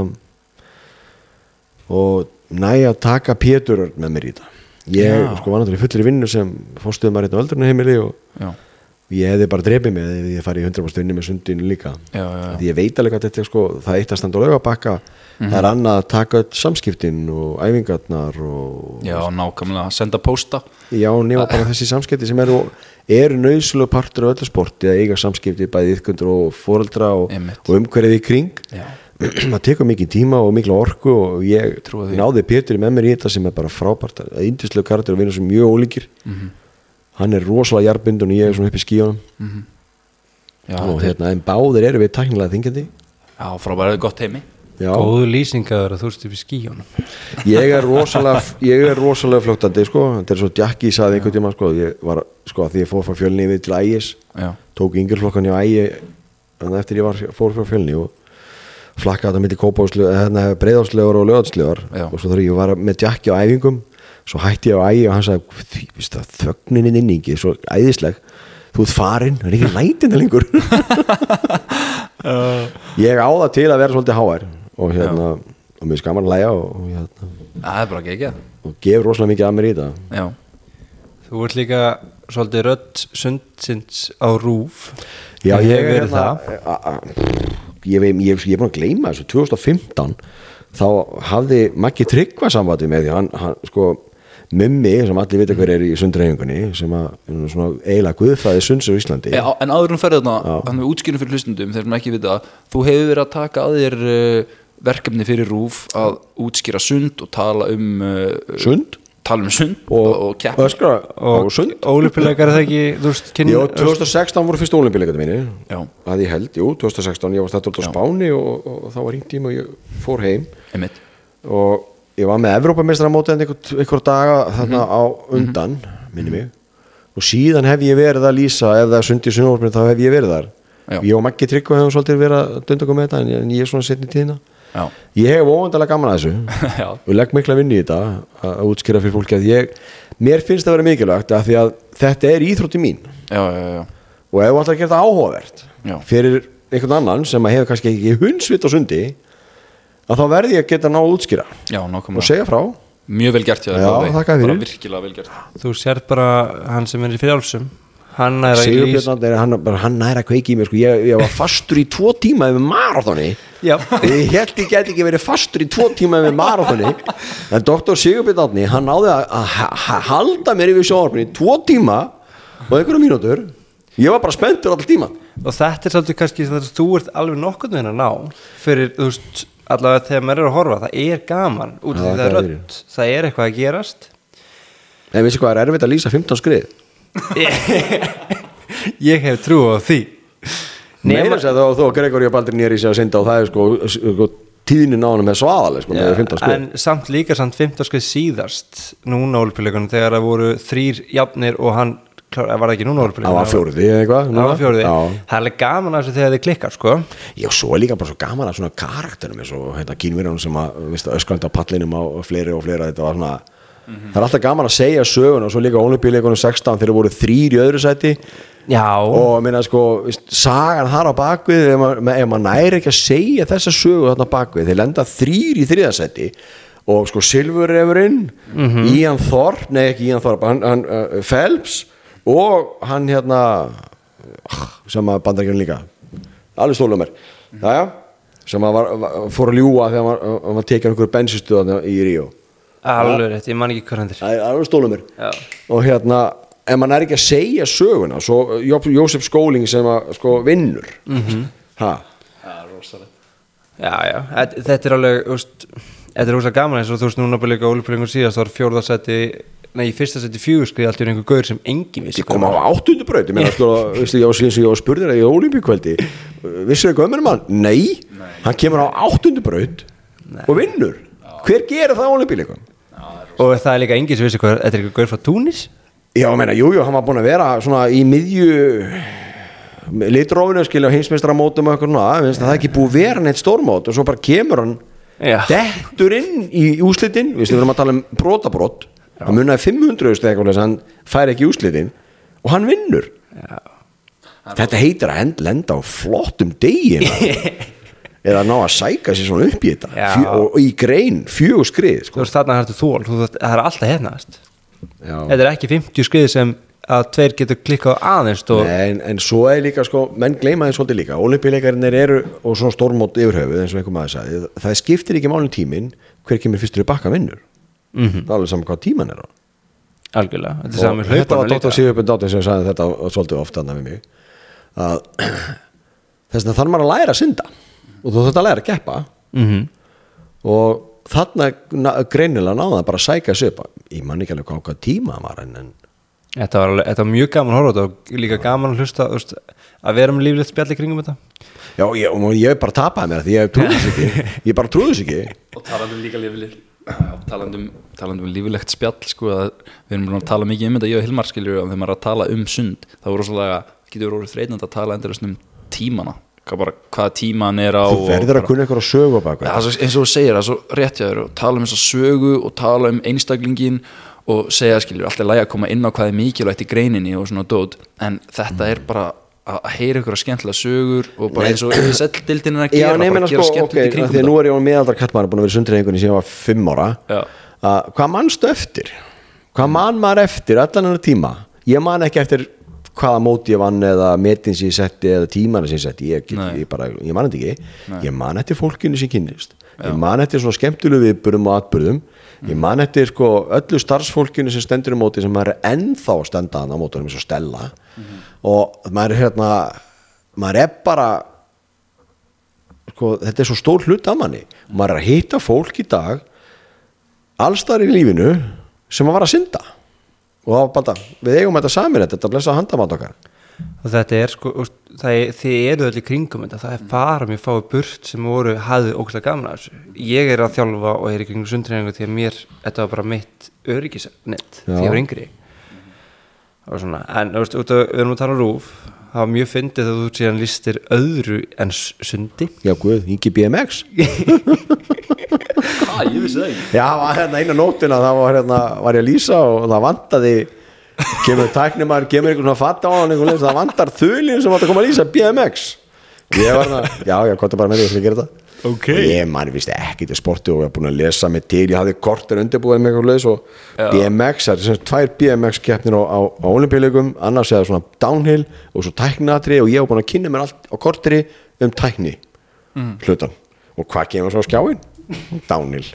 og næ að taka Pétur með mér í þetta. Ég Já. sko var náttúrulega í fullri vinnu sem fórstuðum maður hérna á öldrunarheimili og Já, ég hefði bara drepið mig ef ég farið í 100% vinnu með sundinu líka. Já, já, því ég veit alveg að þetta er sko það er eitt að standa á laugabakka það er annað að taka öll samskiptin og æfingarnar og já nákvæmlega Senda pósta. Já nema bara þessi samskipti sem eru, eru nöðslega partur af öllu sporti að eiga samskipti bæði yfkundur og foreldra og, og umhverfið í kring. Það tekur mikið tíma og mikla orku og ég náði Pétur með mér í þetta sem er bara frábært að índislega karakter og vinur sem mjög ólíkir. Mhm. Hann er rosalega jarbindun og ég er svona upp í skíunum já, og þetta er- hérna, en báðir eru við tæknilega þingjandi já frábæra gott heimi já, góðu lýsingaður að þú ert upp í skíjónum ég er rosalega ég er rosalega fljóttandi sko. Þetta er svo Jackie saði einhvern tíma sko. Ég var sko því ég fór frá fjölni við til ægis. Já, tók yngjörflokkan í ægi en eftir ég var, fór frá fjölni og flakkaði þetta mitt í kópáslegar hérna breiðáslegar og Já. og svo þegar ég var með Jackie á æfingum svo hætti ég á ægi og hann sagði "Því, veist það, þögnininn inningi, svo æðisleg. Þú ert farinn, það er ekki lætina lengur. Ég á það til að vera svolítið háær og hérna, og mér skaman að læja og, hérna. Það er bara ekki og gefur rosalega mikið að mér í þetta Já, þú ert líka svolítið rödd sundsins á rúf Já, ég er verið hérna a- ég, veit- ég, ég er búin að gleyma þessu. 2015 þá hafði Maggi Tryggva sambandi með því hann, hann sko Mummi, sem allir vita hver er í sundreifingunni sem að er svona eiginlega guðfæði sunds á Íslandi. Já, en áður þarna, Já. hann við útskýrum fyrir hlustundum þegar hann ekki vita, þú hefur verið að taka að þér uh, verkefni fyrir rúf að útskýra sund og tala um uh, Sund? tala um sund og, og, og keppni. öskra á og sund? Ólipilegar er það ekki þú veist, kyn, Jó, 2016 voru fyrst mínu Já, að ég held, jú, 2016 ég var stættur á Já. Spáni og, og, og þá var hringt tíma og ég fór heim. Og ég var með Evrópamestrar mótið einhver, einhver daga þarna á undan minni mig. Og síðan hef ég verið að lýsa ef það er sundi í sunnvorfinu þá hef ég verið þar. Já. ég og Maggi Tryggva hefum svolítið verið að dunda okkur með þetta en ég, er svona setni tíðina. Já, ég hef óvandalega gaman að þessu. Og legg mikla vinni í þetta að útskýra fyrir fólki að ég mér finnst það að vera mikilvægt að því að þetta er íþrótti mín. Já, og ef þú ætlar að gera þetta áhugavert Já. fyrir einhvern annan sem að hefur kannski ekki hundsvit á sundi að þá verði ég að geta ná að útskýra. Já, og segja frá. Mjög vel gert Já, þér Bara virkilega vel gert. Þú sér bara hann sem er í frjálsum. Hann er að er hann, bara, hann næra að kveiki í mér sko. ég, ég var fastur í tvo tíma yfir marathoni. Já, ég held ég geti ekki verið fastur í tvo tíma yfir marathoni. En doktor Sigurbjörn Átni hann náði að, að ha- ha- halda mér yfir sjónvarpinu í tvo tíma og einhverja mínútur. Ég var bara spenntur alltaf tíma og þetta er svolítið kannski það að þú ert alveg nokkurn veginn að ná fyrir, þú veist, allavega þegar maður er að horfa það er gaman út af Já, því það er rödd. það er eitthvað að gerast. En vissi hvað er erfitt að lýsa 15 skrið. Ég hef trú á því. Meira þess að þó Gregory og Baldur nýri sig að synda og það er sko, sko tíðnin á hann með svaðaleg sko, með 15 skrið. en samt líka samt 15 skrið síðast núna ólpileikunum þegar það voru þrýr jafnir og hann klár, var það ekki núna ólpileikunum það var fjóruði eða eitthvað það var fjóruði, það er alveg gaman að þessu þegar þið klikkar sko. Já, svo er líka bara svo gaman að svona karakterum eins og hérna kínverjunum sem að veist, öskrandi á pallinum á fleiri og fleira þetta var svona það er alltaf gaman að segja sögun og svo líka olimpíuleikunum 16 þegar voru þrýr í öðru sæti. Já, og minna sko, veist, sagan þar á bakvið ef maður maður næri ekki að segja þessa sögu þarna bakvið, þeir lenda þrýr og sko Silfurrefurinn Ian Thorpe, nei ekki Ian Thorpe hann, hann uh, Phelps og hann hérna ah, sem að bandarækjum líka. Alveg stólum mér. Jæja, sem að var, var, fór að ljúga þegar hann var, hann var tekið einhverju bensinstöðan í Ríó. Alveg rétt, ég man ekki hvað hann er. Er alveg stólum mér. Já, og hérna ef mann er ekki að segja söguna svo Jó- Jósef Skóling sem að sko vinnur. Ha, Já, já, þetta- þetta er alveg úst, Þetta er úrst gaman eins og þú veist núna bara líka óluplingur síðast var fjórðarsætti Nei, í fyrsta sætti fjögurskriði allt í einhver gaur sem engin vissi ég kom á áttundu braut ég meina sko, veistu, ég var síðan sem ég var spurður að ég á olimpíukveldi vissu þau gömur mann? Nei, hann kemur á áttundu braut og vinnur. Hver gerir það á olimpíuleikum? Og það er líka engin sem vissi hvað Þetta er einhver gaur frá Túnis? Já, ég meina, jú, jú, hann var búin að vera svona í miðju litrófinu skilja heimsmeistra mótum og eitthvað svona. Það er ekki búið vera neitt stórmót. Og svo bara kemur hann Já. dettur inn í úslitin við erum að tala um brotabrót hann munnaði 500 eða eitthvað þess að hann fær ekki í úslitin og hann vinnur. Já. þetta heitir að lenda á flottum degin eða ná að sæka sér svona upp í þetta. Og, í grein fjögur skrið sko. þarna hættu þól Það er alltaf hefnaðast. Þetta er ekki 50 skriði sem að tveir getur klikkað aðeins en, en svo er líka sko, menn gleyma því svolítið líka. Olimpíuleikarinnir eru og svona stórmót yfirhöfuð eins og einhver maður sagði, það skiptir ekki málum tíminn hver kemur fyrstur í bakka vinnur Mhm. það er alveg saman hvað tíman er á. Algjörlega Þetta er og saman þetta var hlauparna Dr. líka Sigurbjörn Dóttir sem sagði þetta svolítið ofta annað við mig að þess vegna þarf maður að læra að synda. Og þú þarf að læra að keppa. Mhm. og þarna na- greinilega náða bara að sæka sig upp ég man ekki alveg hvað, tíma maður en, en Þetta var, alveg, þetta var mjög gaman að horfa þetta og líka gaman að hlusta veist, að vera með líflegt spjall í kringum þetta. Já, ég, og ég bara tapaði mér því ég trúði þess ekki. Ég bara trúði þess ekki. Og talandi um líka lífilegt talandi um, talandi um lífilegt spjall sko, að við erum að tala mikið um þetta ég og Hilmar skiljur og þegar maður er að tala um sund þá er rosalega, getur verið þreytandi að tala endurist um tímana. Hvað, bara, hvað tíman er á þú verður að kunna eitthvað að sögu Ja, er eins og þú segir, það er svo rétt hjá þér og tala um þessa sögu og tala um einstaklingin og segja skilur, alltaf lægi að koma inn á hvað er mikilvægt í greininni og svona dót en þetta er bara að að heyra ykkur að skemmtilega sögur og bara eins og setldildin er að Já, gera, nei, bara menna gera sko, skemmtilegt í af kringum að nú er ég á meðaldra kallmaður búin að vera sundreifingunni síðan ég var fimm ára. Já. að, hvað mannstu eftir? hvað mann maður eftir allan hennar tíma? ég man ekki eftir hvaða móti ég vann eða metin sem ég setti eða tímana sem ég setti ég, Nei. ég, bara, ég man þetta ekki. Ég man eftir fólkinu sem kynnist. Ég man eftir svona skemmtulegu viðburum og atbyrðum ég man eftir sko öllu starfsfólkinu sem stendur í móti sem er ennþá að stenda hann á mótunum eins og stella og maður er hérna maður er bara sko, þetta er svo stór hlut af manni. Maður er að hitta fólk í dag allstar í lífinu sem að vara að synda. Og bara, við eigum þetta samin þetta blessa handamátt okkar. Og þetta er sko, er, þið eru öll í kringum þetta, það er fara mjög fáið burt sem voru, ógæslega gaman að þessu. Ég er að þjálfa og er í kringum sundreiningu því að mér, þetta var bara mitt öryggisnett því Já. ég var yngri en þú veist, út af, við erum að tala um rúf það var mjög fyndið að þú síðan listir öðru en sundi. Já guð, Ingi BMX ah, ég vissi það ekki. Já, það var hérna eina nótina þá var, hérna, var ég að lýsa og það vantaði kemur tæknumar, kemur einhvern svona fatta á hann einhvern veginn, það vantar þulin sem átt að koma að lýsa BMX ég var það, já, já, hvað er bara með því að ég gera þetta Ok. og ég mann vist ekki til sporti og ég var búin að lesa mig til. Ég hafði kortur undirbúið með eitthvað leis og BMX, það er sagt tvær BMX keppnir á, á, á olimpíuleikum annars er það svona downhill og svo tæknatri og ég var búin að kynna mér allt á kortri um tækni hlutan og hvað kemur svo á skjáin? downhill.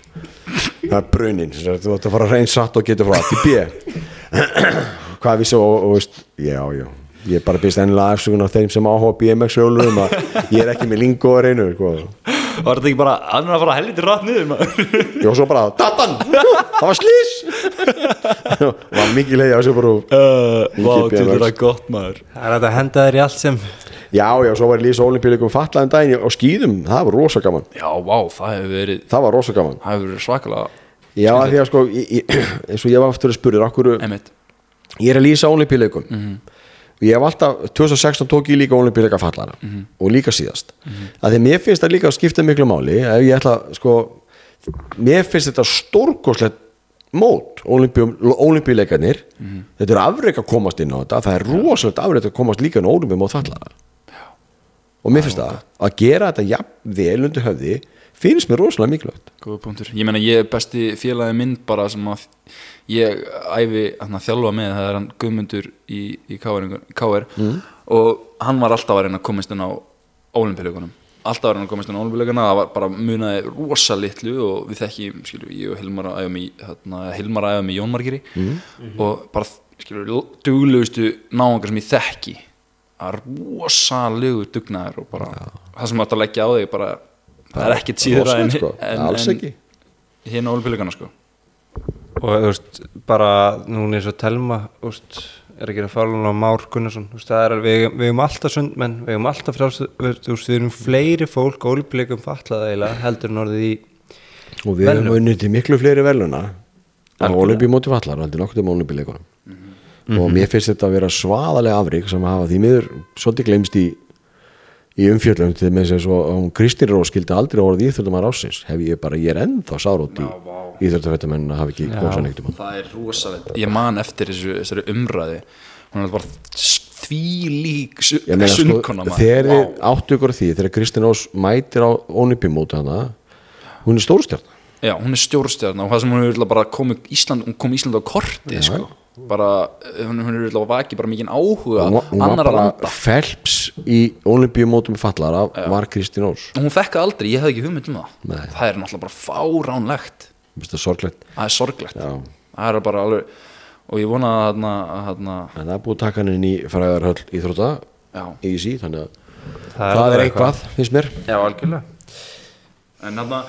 Það er brunin, þú ætti að fara reyn satt og getur frá A til B. Hvað vissi og, og veist, já, já. Ég er bara byrst ennilega afsökun á þeim sem áhuga BMX rjólurum að ég er ekki með sko. Var þetta ekki bara, hann er að fara helviti rætt niður maður? Ég var svo bara, datan það var slís það var mikið leiði að þessu bara uh, til BMX. þetta gott maður. Það er að henda þér í allt sem já, já, svo var ég lýsa olimpíuleikum fatlaðum daginn á skýðum, það var rosa gaman. Já, vá, það hefur verið, það var rosa gaman. Það hefur verið svakalega já, því að sko, ég, ég, eins og ég var aftur að Einmitt. ég er að lýsa olimpíuleikum og ég hef alltaf 2016 tók ég líka olimpíuleika fallara og líka síðast. Að því að mér finnst það líka að skipta miklu máli ef ég ætla sko mér finnst þetta stórkoslegt mót olimpíuleikarnir þetta er afreik að komast inn á þetta. Það er rosalegt afreik að komast líka inn á olimpíumót fallara og mér finnst það að gera þetta jafn vel undir höfði finnst mér rosalega mikilvægt. Góða punktur. Ég meina ég er besti félagi minn bara sem að ég æfi hann að þjálfa með það er hann Guðmundur í, í KR, KR og hann var alltaf að reyna að komast inn á olimpíuleikunum alltaf að reyna að komast inn á olimpíuleikuna það var bara munaði rosa litlu og við þekkjum, skilju, ég og Hilmar að æfa mig hérna, Hilmar að æfa mig Jón Margeri. Og bara skilur, duglegustu náangar sem ég þekki. Að rosalegu dugnaður og bara það sem átt að leggja á þig bara það er ekkert síðra en, sko. en, alls en ekki. hérna ólupilugana sko og þú veist, bara núna eins og Telma þú veist, er að gera fálun á Már Gunnarsson. Er, við, við erum alltaf sundmenn við erum alltaf frjáls við, við erum fleiri fólk ólífleikum fallaða eiginlega heldur en orðið í og við hefum unnið til miklu fleiri veluna á olimpíumóti fallar heldur nokkuð um olimpíuleikunum og mér finnst þetta að vera svaðalega afrík sem hafa því miður svolítið glemst í í umfjöllum til með þess að hún Kristín Rós skildi aldrei orðið íþjóttumar ásins hef ég bara, ég er ennþá sárótt í íþjóttufættumenn að hafa ekki komið svo neitt um það er rosalegt, ég man eftir þessu, þessari umræði hún er bara því lík sko, sundkona maður. þegar þið Vá. áttu ykkur því þegar Kristín Rós mætir á olimpíumóti hana hún er stórstjárn Já, hún er stjórnstjörn og það sem hún er bara komið Ísland, hún kom Ísland á korti sko. Bara, hún, hún er örugglega vakið bara mikið áhuga hún var- hún var annara bara landa. Felps í olimpíumótum fallara var Kristín og hún fekk það aldrei, ég hef ekki hugmynd um það. Nei. það er náttúrulega bara fáránlegt. Það sorglegt. Það er sorglegt. Já. það er bara alveg og ég vona að þarna, að þarna en það er búið að taka hann inn í fræðarhöll íþrótta já, í sí, þannig að Það það, er er eitthvað. eitthvað, finnst mér. Já, algjörlega en þarna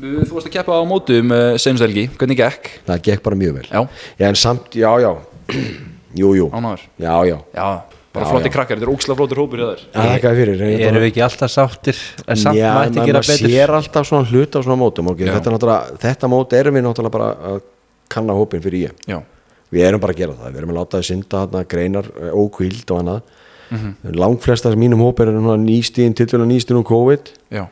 þú varst að keppa á mótum uh, senust helgi, hvernig gekk? það gekk bara mjög vel. Já, en samt, já, já. Jú, jú, ánáður já, já. Já, bara Já, flotti já. krakkar, þetta er óksla flottir hópur í þær það er ekki fyrir ég Erum bara- við ekki alltaf sáttir? En samt já, mætti maður gera maður betur. sér alltaf svona hluta á svona mótum okay? Já. þetta, er náttúrulega- þetta mót erum við náttúrulega bara að kanna hópin fyrir ég Já, við erum bara að gera það, við erum að láta það synda þarna greinar, eh, ókvíld og annað. Mm Mhm. -hmm. langflesta af mínum hóp er núna nýstíðin, tilvægna nýstíðin og COVID. Já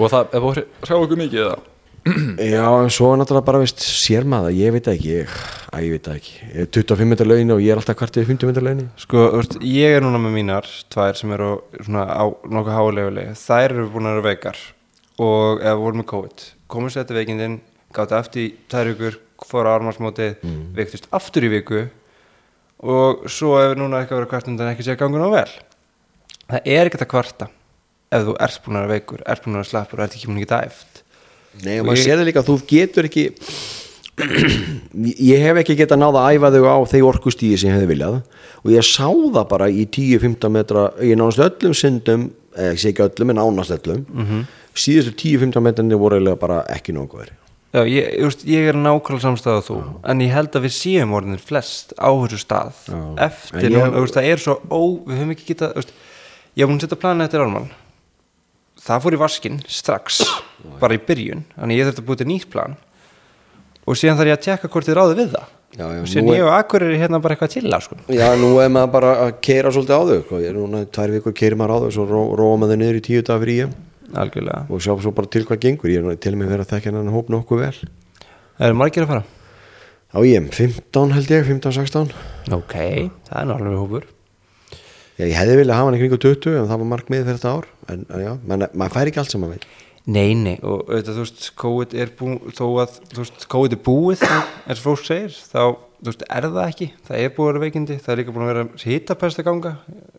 Og það, ef það hrjá okkur mikið eða? Já, en svo er náttúrulega bara, veist, sér maður, ég veit ekki, ég, að ég veit ekki, ég er 25 metrar launi og ég er alltaf kvartið 50 metrar launi. Sko, þú veist, ég er núna með mínar tvær sem eru svona á nokkuð háleguleg þær eru búin að vera veikar. Og eða voru með COVID komum sér þetta veikindin, gátt eftir í tvær vikur, fór á armarsmótið Mm. veiktist aftur í viku. Og svo ef núna ekki að vera kvart undan ekki sé að gangur ná vel. Það er ekkert að kvarta ef þú ert búin að vera veikur, ert búin að vera slappur og ert ekki búin að geta eft Nei, Og og maður ég- það líka að þú getur ekki, ég hef ekki getað náða að æfa þau á þeir orkustíði sem ég hefði viljað og ég sá það bara í 10-15 metra, í nánast öllum syndum, eða ég sé ekki öllum en nánast öllum, Mhm. síðustu 10-15 metrarnir voru eiginlega bara ekki nokkuð verið. Já, ég, ég, ég er nákvæmlega samstæða þú en ég held að við séum orðinir flest á þessu stað Já. eftir, ég, ég- veist, það er svo ó, við höfum ekki getað, ég hef búin að setja plana eftir ármann það fór í vaskinn strax bara í byrjun, þannig ég þurfti að búið til nýtt plan. Og síðan þarf ég að tjekka hvort þið ráði við það. Já, já, og síðan er- ég og Akkur er hérna bara eitthvað til að sko. Já, nú er maður bara að keira svolítið á þau, sko. ég er núna tvær vikur keiri maður á þau, svo ró, róa maður þau niður í tíu dag fyrir ég. Algjörlega, og sjá svo bara til hvað gengur, ég er nú til mig verið að þekka hennan hóp nokkuð vel. það eru margir að fara? Á ég, 15 held ég, 15-16 ok, það er náttúrulega hópur Já, ég hefði viljað hafa hann í kringu 20 en það var markmið fyrir þetta ár. En en já, maður fær ekki allt sem maður veit Nei, nei, og auðvitað, þú veist, COVID er búið, þó að, þú veist, COVID er búið, eins og fólk segir, þá, þú veist, er það ekki, það er búið að vera veikindi, það er líka búin að vera hitapest að ganga,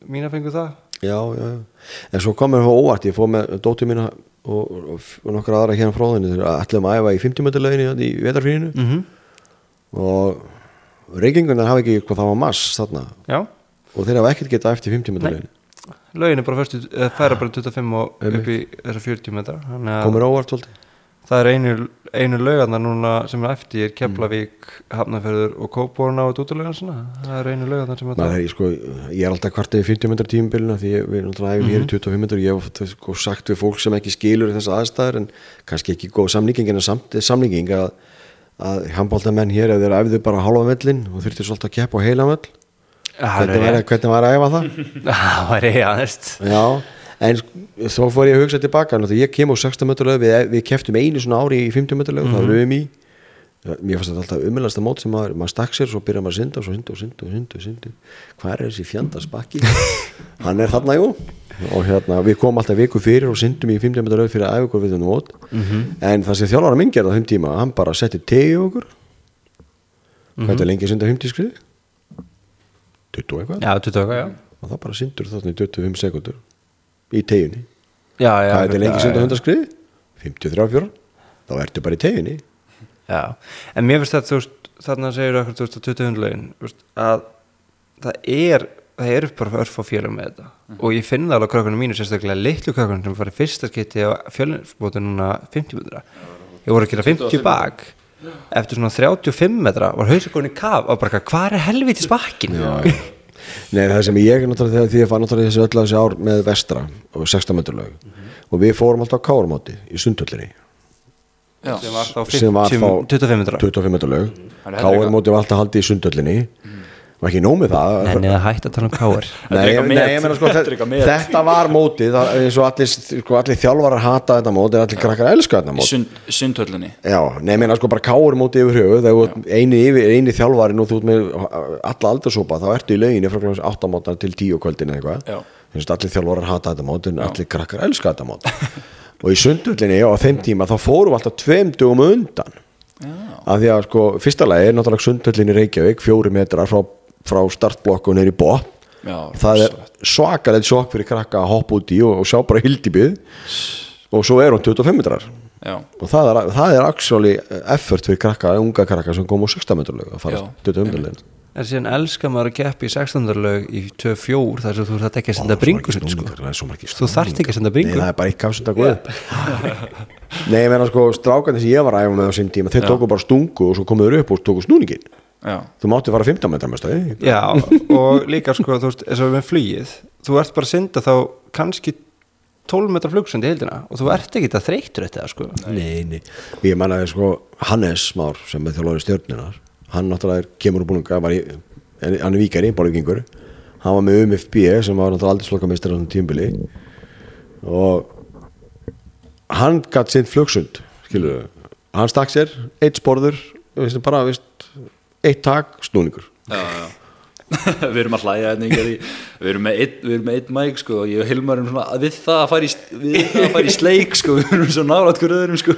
mína fengu það. Já, já, já, en svo kom mér óvart, ég fóð með dóttur mína og, og, og nokkra aðra hérna frá þenni þegar ætlum að æfa í 50 meter löginni í vetarfrínu Mm -hmm. og reykingunar hafa ekki hvað það var mass þarna. Já, og þeir hafa ekkert getað eftir 50 meter Nei. löginni lögin er bara fyrstu, eða færa bara 25 og upp í þessa 40 metra, þannig að komur óvart svolítið það er einu, einu lögarnar núna sem er eftir, Keflavík, Hafnarferður og þetta útlögan svona, það er einu lögarnar sem er það. er, sko, ég er alltaf kvartið í 50 metrar tímubilina því ég, við erum alltaf æfum hér í 25 metrar og ég hef oft, sko, sagt við fólk sem ekki skilur þessar aðstæður en kannski ekki góð samlíking en samt samlíking að, að handbóltamenn hér ef þeir æfðu bara halva vellin og þurfti svolítið að keppa á heila Það hvernig var, hvernig var að æfa það? Það var ég aðeins. En svo fór ég að hugsa tilbaka ég kem á 16 metrar lög við, við keftum einu svona ári í 50 metrar lög, það var um í. Mér fannst þetta alltaf umælasta mót sem maður, maður stakk sér svo byrjar maður að synda og svo synda og synda og synda, synda. hvað er þessi fjandars bakki hann er þarna jú. Og hérna við komum alltaf viku fyrir og syndum í 50 metrar lög fyrir að okkur við þennan mót. En það sem þjálfara minn gerði á þeim tíma hann bara setti tegi okkur. Hvað er lengi að synda 50 skriði 20 og eitthvað. Já, 20 okkar, já. og það bara syndur þarna í 25 sekundur í teginni. Já, já. hvað er þetta lengi synda já. 100 skriði 53 fjóra þá ertu bara í teginni. Já, en mér finnst þetta, þú veist, þarna segir okkur 2020 hundlegin, að það er, það eru bara örf á fjölum með þetta. Og ég finn það alveg á krökkunum mínu, sérstaklega litlu krökkunum sem farið fyrsta skipti á fjölumsbóti núna 50 metra, ég voru að gera 50 bak, eftir svona 35 metra var hausakonni kaf og bara, hvað er helvítið spakkin? Nei, það sem ég náttúrulega þegar því ég fann náttúrulega þessi öll að þessi ár með vestra og 16 metrulög og við fórum alltaf á kármóti í sundhöllinni. Já, sem var þá sem var 50, þá 25 metra. 25 metrulög Það heldur kármóti var alltaf haldið í sundhöllinni var ekki nómið það? En eða hægt að tala um meina sko, Þetta var mótið það, eins og allir, sko, allir þjálfarar hata þetta mótið allir krakkar elska þetta í mótið sund, sundhöllinni. Já, nei, ég meina sko bara káur mótið yfir höfuð þegar þú ert eini, yfir, eini þjálfari nú þú ert með alla aldursópa þá ertu í lauginni frá klokkan 8 mótna til 10 kvöldin eða eitthvað. Allir þjálfarar hata þetta mótið en allir krakkar elska þetta mótið og í sundhöllinni á þeim tíma þá fórum við alltaf tveim dugum á undan. Af því að sko fyrsta lagi er náttúrulega sundhöllinni í Reykjavík fjóri metrar frá, frá startblokku neyri Já, það er svakalegt sjokk fyrir krakka að hoppa út í og, og sjá bara hildibið. Og svo er hún 25 metrar. Já, og það er, það er actually effort fyrir krakka, unga krakka sem kom úr 16 metralög að fara Já. 25 metralög en síðan elskar maður að keppi í 16. lög í 2-4 þar sem þú þarf ekki að senda bringusund sko. þú þarft ekki að senda Nei, bringu það er bara eitt kafsund að góða Nei, ég meina sko, strákan sem ég var að æfa með á sín tíma, þeir tóku bara stungu og svo komuður upp og tóku snúningin já, Þú mátti fara 15 metra með stæði já, og líka sko þú veist, eins og með flugið þú ert bara að senda þá kannski 12 metra flugsund í heildina og þú ert ekki það þreytur þetta sko. Nei, nei, ég menna sko Hannes Már sem er þjálfari stjórninar hann náttúrulega er, kemur úr búninga var í, en- hann er víkari, bólvíkingur hann var með UMFB sem var náttúrulega aldrei slokka á þessum tímbili og hann gatt sinn flugsund skilur hann stakk sér, eitt sporður bara, veist, eitt tak snúningur. Já, já. við erum að hlæja hérna við erum með einn, við erum með einn mæk sko og ég og Hilmar erum svona við það að fara í, að fara í sleik sko við erum svo nálægt hverju öðrum sko.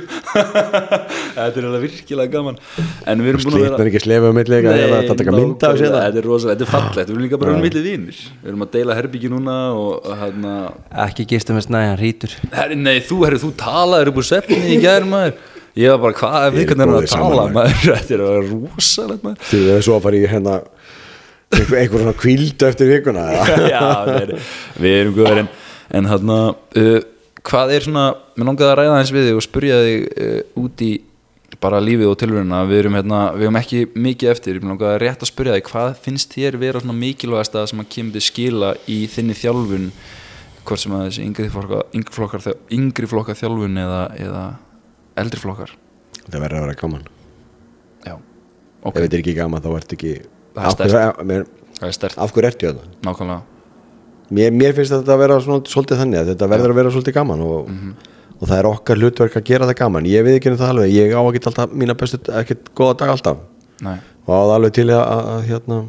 Þetta er alveg virkilega gaman. En við erum búin að vera slitnar ekki slefa um eitthvað þetta taka mynda og sér nákvæmlega, það þetta er rosalega, þetta er fallegt, við erum líka bara um millið vinnir við erum að deila herbyggi núna og hérna ekki gistum með snæðan rítur Herri, nei, þú, herri, þú talaður upp úr svefni í gær maður ég var bara, hvað, við er hvernig erum góðir að tala maður? þetta er að rosalegt maður. Þú veist svo að fara í hérna einhver, svona kvíldu eftir vikuna? Já, við erum, við erum góður en, en hann uh, hvað er svona, mér langaði að ræða eins við þig og spurja þig uh, út í bara lífið og tilvöruna við erum, hérna, við erum ekki mikið eftir. Mér langaði rétt að spurja þig, hvað finnst þér vera svona mikilvægast að sem að kemur til skila í þinni þjálfun? Hvort sem að þessi yngri flokka, yngri flokkar, yngri flokkar þjálfun eða, eða eldri flokkar. Þetta verður að vera gaman. Já, ef ok, þetta er ekki gaman þá ertu ekki Það er af, mér- það er stert af hverju ertu þetta? Nákvæmlega. Mér, mér finnst þetta að vera svona, svolítið þannig að þetta verður að vera svolítið gaman og, og það er okkar hlutverk að gera það gaman. Ég við ekki það alveg, ég á ekki alltaf mína bestu, ekkert góða dag alltaf. Nei, og á það alveg til að, að, að hérna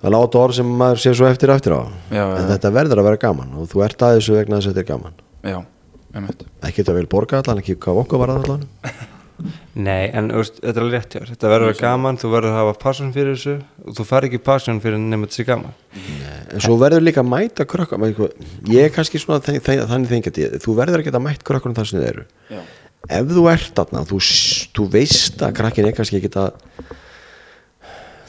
að láta orð sem maður sé svo eftir eftir á. Já, en já. þetta verður að vera gaman og þú ert að þessu vegna þess að þetta er gaman. Já, ekki þetta vel borga allan, ekki hvað okkur var allan? Nei, en veist, þetta er alveg rétt hjá þér. Þetta verður gaman, þú verður að hafa passion fyrir þessu og þú fari ekki passion fyrir nema þetta sé gaman. En svo verður líka að mæta krökk ég er kannski svona þannig þengjandi þú verður ekki að mæta krökkunum þar sem þið eru. Já, ef þú ert þarna þú, þú veist að krakkin er kannski ekki að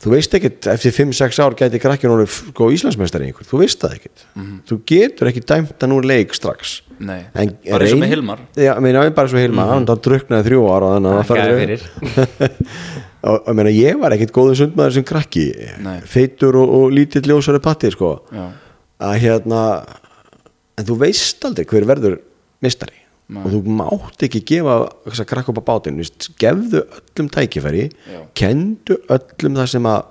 þú veist ekkit eftir 5-6 ár gæti krakkin orðið sko, Íslandsmeistari einhver, þú veist það ekkit þú getur ekki dæmt hann úr leik strax. Nei, en bara eins og með Hilmar. Já, meina, bara eins og Hilmar, hann mm druknaði þrjú ára þannig að það Gæði fara og og meina, ég var ekkit góður sundmaður sem krakki. Nei. feitur og, og lítill ljósari patti sko. Já, að hérna en þú veist aldrei hver verður mistari Nei. og þú mátt ekki gefa þess að krakka upp á bátinn gefðu öllum tækifæri Já. kendu öllum það sem að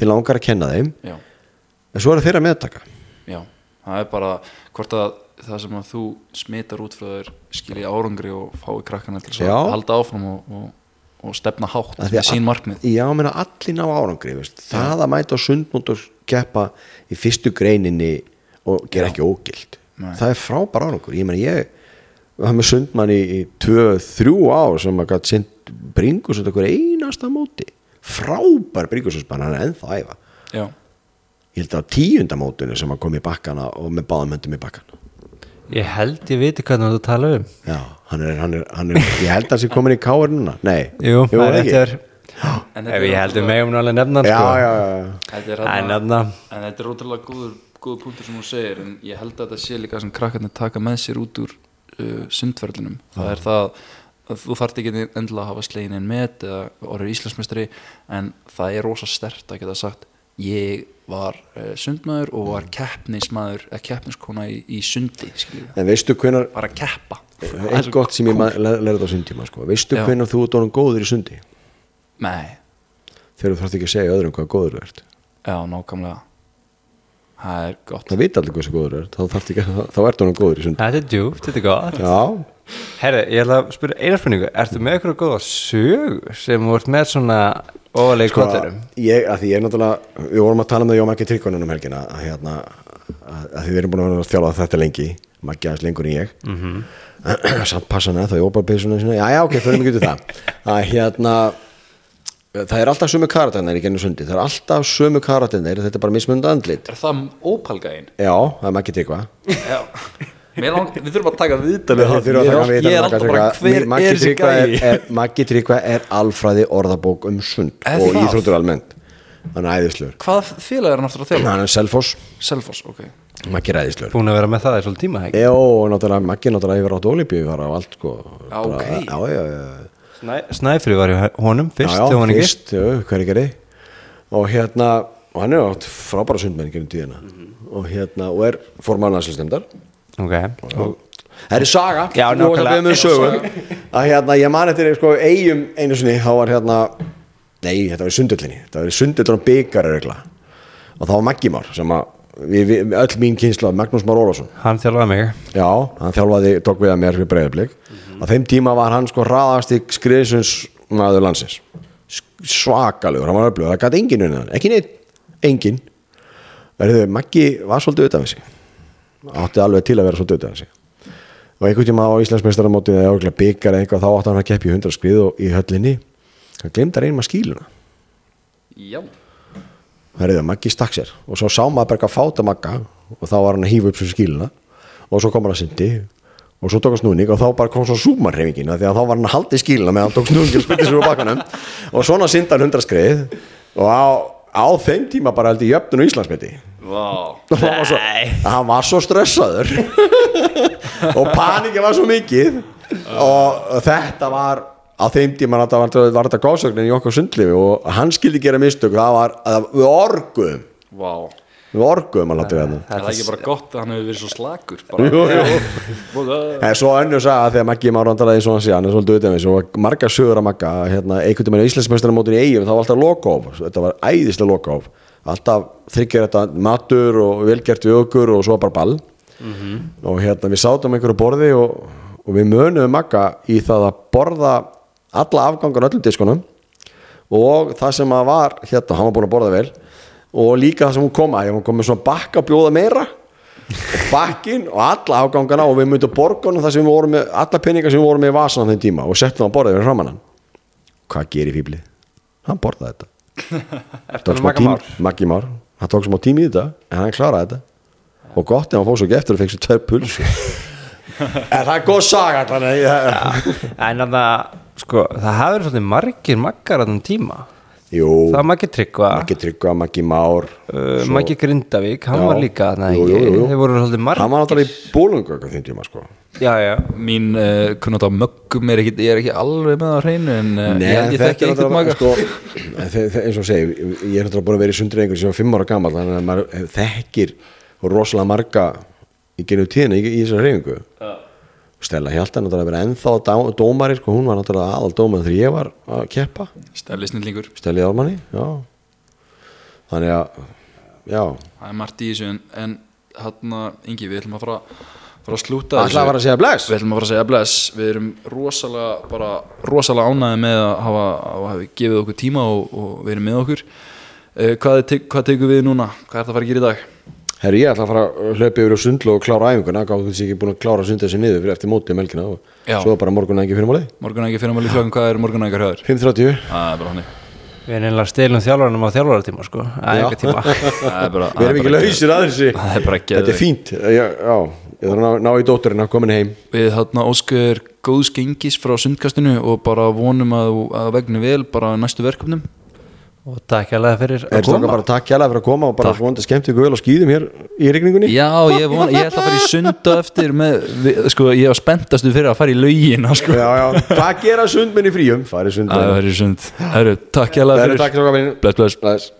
þið langar að kenna þeim já, en svo er það þeirra meðtaka já Það er bara hvort að það sem að þú smitar út frá þér skilji árangri og fái krakkana til að halda áfram og, og, og stefna hátt með að- sín markmið já, meina allir ná árangri veist. það að mæta á sundmót og keppa í fyrstu greininni og gera Já. ekki ógild Nei. það er frábær árangur ég meina ég var með sundmann í, í tvö, þrjú ár sem að gæti sind bringusund okkur einasta móti. Frábær bringusundsmann, hann er ennþá að æfa. Já, ég held að á tíundamótinu sem að kom í bakkana og með báðum höndum í bakkana. Ég held ég viti hvernig þú tala um. Já, hann er, hann er, hann er ég held að hann sé komin í káir núna. Nei, Jú, það ekki? er. En Ef ég held um megum nálega nefna hann, Já, sko. já, já, Þetta er þarna- nefna En þetta er ótrúlega góður, góður punktur sem hún segir en ég held að þetta sé líka sem krakkarnir taka með sér út úr uh, sundferðlinum það er það að þú þarft ekki endilega að hafa slegin en met eða orðið íslensmestari en það er rosa stert að geta sagt ég var uh, sundmaður og var keppnismadur eða keppniskona í, í sundi skiljið En veistu hvenar bara keppa. Eitt gott sem ég lærði á sundtíma sko. Veistu Já. hvenar þú orðin góður í sundi? Nei, Þegar þú þarft ekki að segja öðrum hvað góður þú ert. Já, nákvæmlega það er gott. Það veit allir hversu góður ert Þá, þarftu ekki, þá ert orðin góður í sundi Þetta er djúpt, þetta er gott. Já, Herri, ég ætla að spyrja eina spurningu. Ertu með eitthvað góða sög sem ert með svona óvalegi sko, kotturum? ég, að því ég er náttúrulega Við vorum að tala með Jómarki Tryggvanen um helgina að, hérna, að, að því við erum búin að vera að þjála þetta lengi Maggi aðeins lengur en ég. Mm -hmm. Samt passa hann eða þá jópa byrjusuna Já, já, ok, fyrir mig út í það. Að hérna Það er alltaf sömu karatirnir í gennum sundi Það er alltaf sömu karatirnir Þetta er bara mismunandi andlit. Er það ópalgæin? Já, það er Já. Lang, við þurfum að taka viðtal Við þurfum að taka við Ég er alltaf bara hver Maggi er þessi Tryggva er, gæi? er, alfræði orðabók um sund Er og það? íþróttur almennt. Hann er æðislegur Hvað félag er hann aftur að þjálfa? Hann er Selfoss, Selfoss, ok. Maggi er æðislegur Búin að vera með það í svolítið tíma, ekki? Snæfri var í honum fyrst, já, já, þegar hann ekki fyrst, já, og hérna, og hann er átt frábæra sundmenn gerum tíðina. Og hérna, og er formann aðslustemdar Ok, og Það er saga, Já, Nú er það nákvæmlega. við með sögu. Að hérna, ég man eftir sko eigum einu sinni, þá var hérna nei, þetta var í sundullinni, þetta var í sundullinni byggar og þá var Maggi Már sem að við, við, öll mín kynsla Magnús Már Ólafsson. Hann þjálfaði mig. Já, hann þjálfaði, tók við að mér fyrir breyðarblik á þeim tíma var hann sko hraðast í skriðsins maður landsins svakalegur, hann var öflugur, það gæti enginn unnið hann, ekki neitt, enginn. Verðu, Maggi var svolítið utan við sig. Átti alveg til að vera svolítið utan við sig. Og einhvern tíma á Íslandsmeistaramótið eða örgulega byggar eða eitthvað þá átti hann að keppi í 100 skrið og í höllinni. Hann glemdi að reynma skíluna Já Herriðu, Maggi stakk sér. Og svo sá maður eitthvað fáta Magga og þá var hann að hýfa upp sér skíluna. Og svo kom hann að syndi. Og svo tók hann snúning og þá bara kom svo súmarrefingina því að þá var hann að halda í skíluna meðan hann tók snúning og spytti sér úr bakkanum. Og svona synda hann hundra skrið og á, á þeim tíma bara held í jöfnun og Íslandsmeti. Vá. Og hann var svo, hann var svo stressaður. Og panikið var svo mikið. Og þetta var á þeim tíma var, þetta góðsögnin í okkar sundlifi og hann skildi gera mistök. Það var að við orguðum Vá. Við orguðum að láta við hann Er það ekki bara gott að hann hefur verið svo slakur en svo önnur sagði þegar Maggi Már vandalaði svona síðan er svolítið utan við og marga sögur að Magga hérna, einhvern veginn á Íslandsmeistaramótin í eigum þá var alltaf lokóf þetta var æðislega lokóf alltaf þryggir þetta matur og velgert við okkur og svo bara ball. Og hérna við sátum einhverju borði og, og við mönuðum Magga í það að borða alla afgangan öllum diskunum og það sem að var hérna, hann var búin að borða vel og líka það sem hún kom að, hún kom með svona bakka að bjóða meira og bakkin og alla afgangana og við myndum borgunum það sem við vorum með alla peningar sem við vorum með í vasan á þeim tíma og settum það að borða við framann hann. Hvað gerir fýblið? hann borðaði þetta. Eftir Magga tím- Már? Maggi Már. Hann tók smá tími í þetta en hann kláraði þetta. Og gott ef hann fór svo ekki eftir og fekk sér tveir puls en það er góð saga þannig að- En þannig að, sko, það verið svolítið margir maggar á þessum tíma. Jú, Það var Maggi Tryggva, Maggi Tryggva, Maggi Már uh, Maggi Grindavík, hann Já. var líka Jú, jú. Þeir voru svolítið margir. Hann var náttúrulega í bólungu á þeim tíma sko. Já, já. Mín uh, kunnat á möggum er ekki, ég er ekki alveg með á hreinu en uh, Nei, ég, ég þekki er einhvern náttúrulega maga sko, eins og segi, ég er náttúrulega búin að vera í sundri einhver sem var fimm ára gammal þannig að maður þekkir rosalega marga í genið tíðina í, í þessari reyfingu Stella Hjalta náttúrulega verið ennþá dá, dómari sko, hún var náttúrulega aðal dómar þegar ég var að keppa. Stæli snillingur, Stelli Ármanni, já. Þannig að já, það er margt í þessu en, en hann Ingi, við ætlum að fara, fara að slúta alltaf var að segja bless? Við ætlum að fara að segja bless. Við erum rosalega, bara rosalega ánæði með að hafa, að hafa gefið okkur tíma og, og verið með okkur. Uh, Hvað, hvað tekur við núna? Hvað er það að fara að gera í dag? Herri, ég ætla að fara að hlaupa yfir á sundlu og klára æfinguna, gáðu þessi ekki búin að klára sundla þessi niður fyrir eftir mótið melkina og Já. svo bara morgun ekki fyrir málið Morgunækja fyrir maður klokkan, hvað er morgunækja hraður? 5.30 Það er bara hannig Við erum einlega stilum þjálfarnum á þjálfaratíma, sko. Það er ekki tíma. Það er bara Við erum ekki lausir að þessi Það er bara Þetta er fínt. Já, já. Ég þarf að ná, ná í dótturina, komin heim. Við hérna óskur góðs gengis frá sundkastinu og bara vonum að, að vegnu vel bara næstu verkefnum og takk alveg fyrir Er að koma. bara takk hjá fyrir að koma og bara vonandi skemmt ykkur vel og skýðum hér í rigningunni. Já, ég, von, ég ætla að fara í sund og eftir með, við, sko, ég var spenntastu fyrir að fara í laugina sko. Já, já, hvað gera sundmenn í fríum? Farið að er í sund. Herru, takk Það fyrir. takk bless. Bless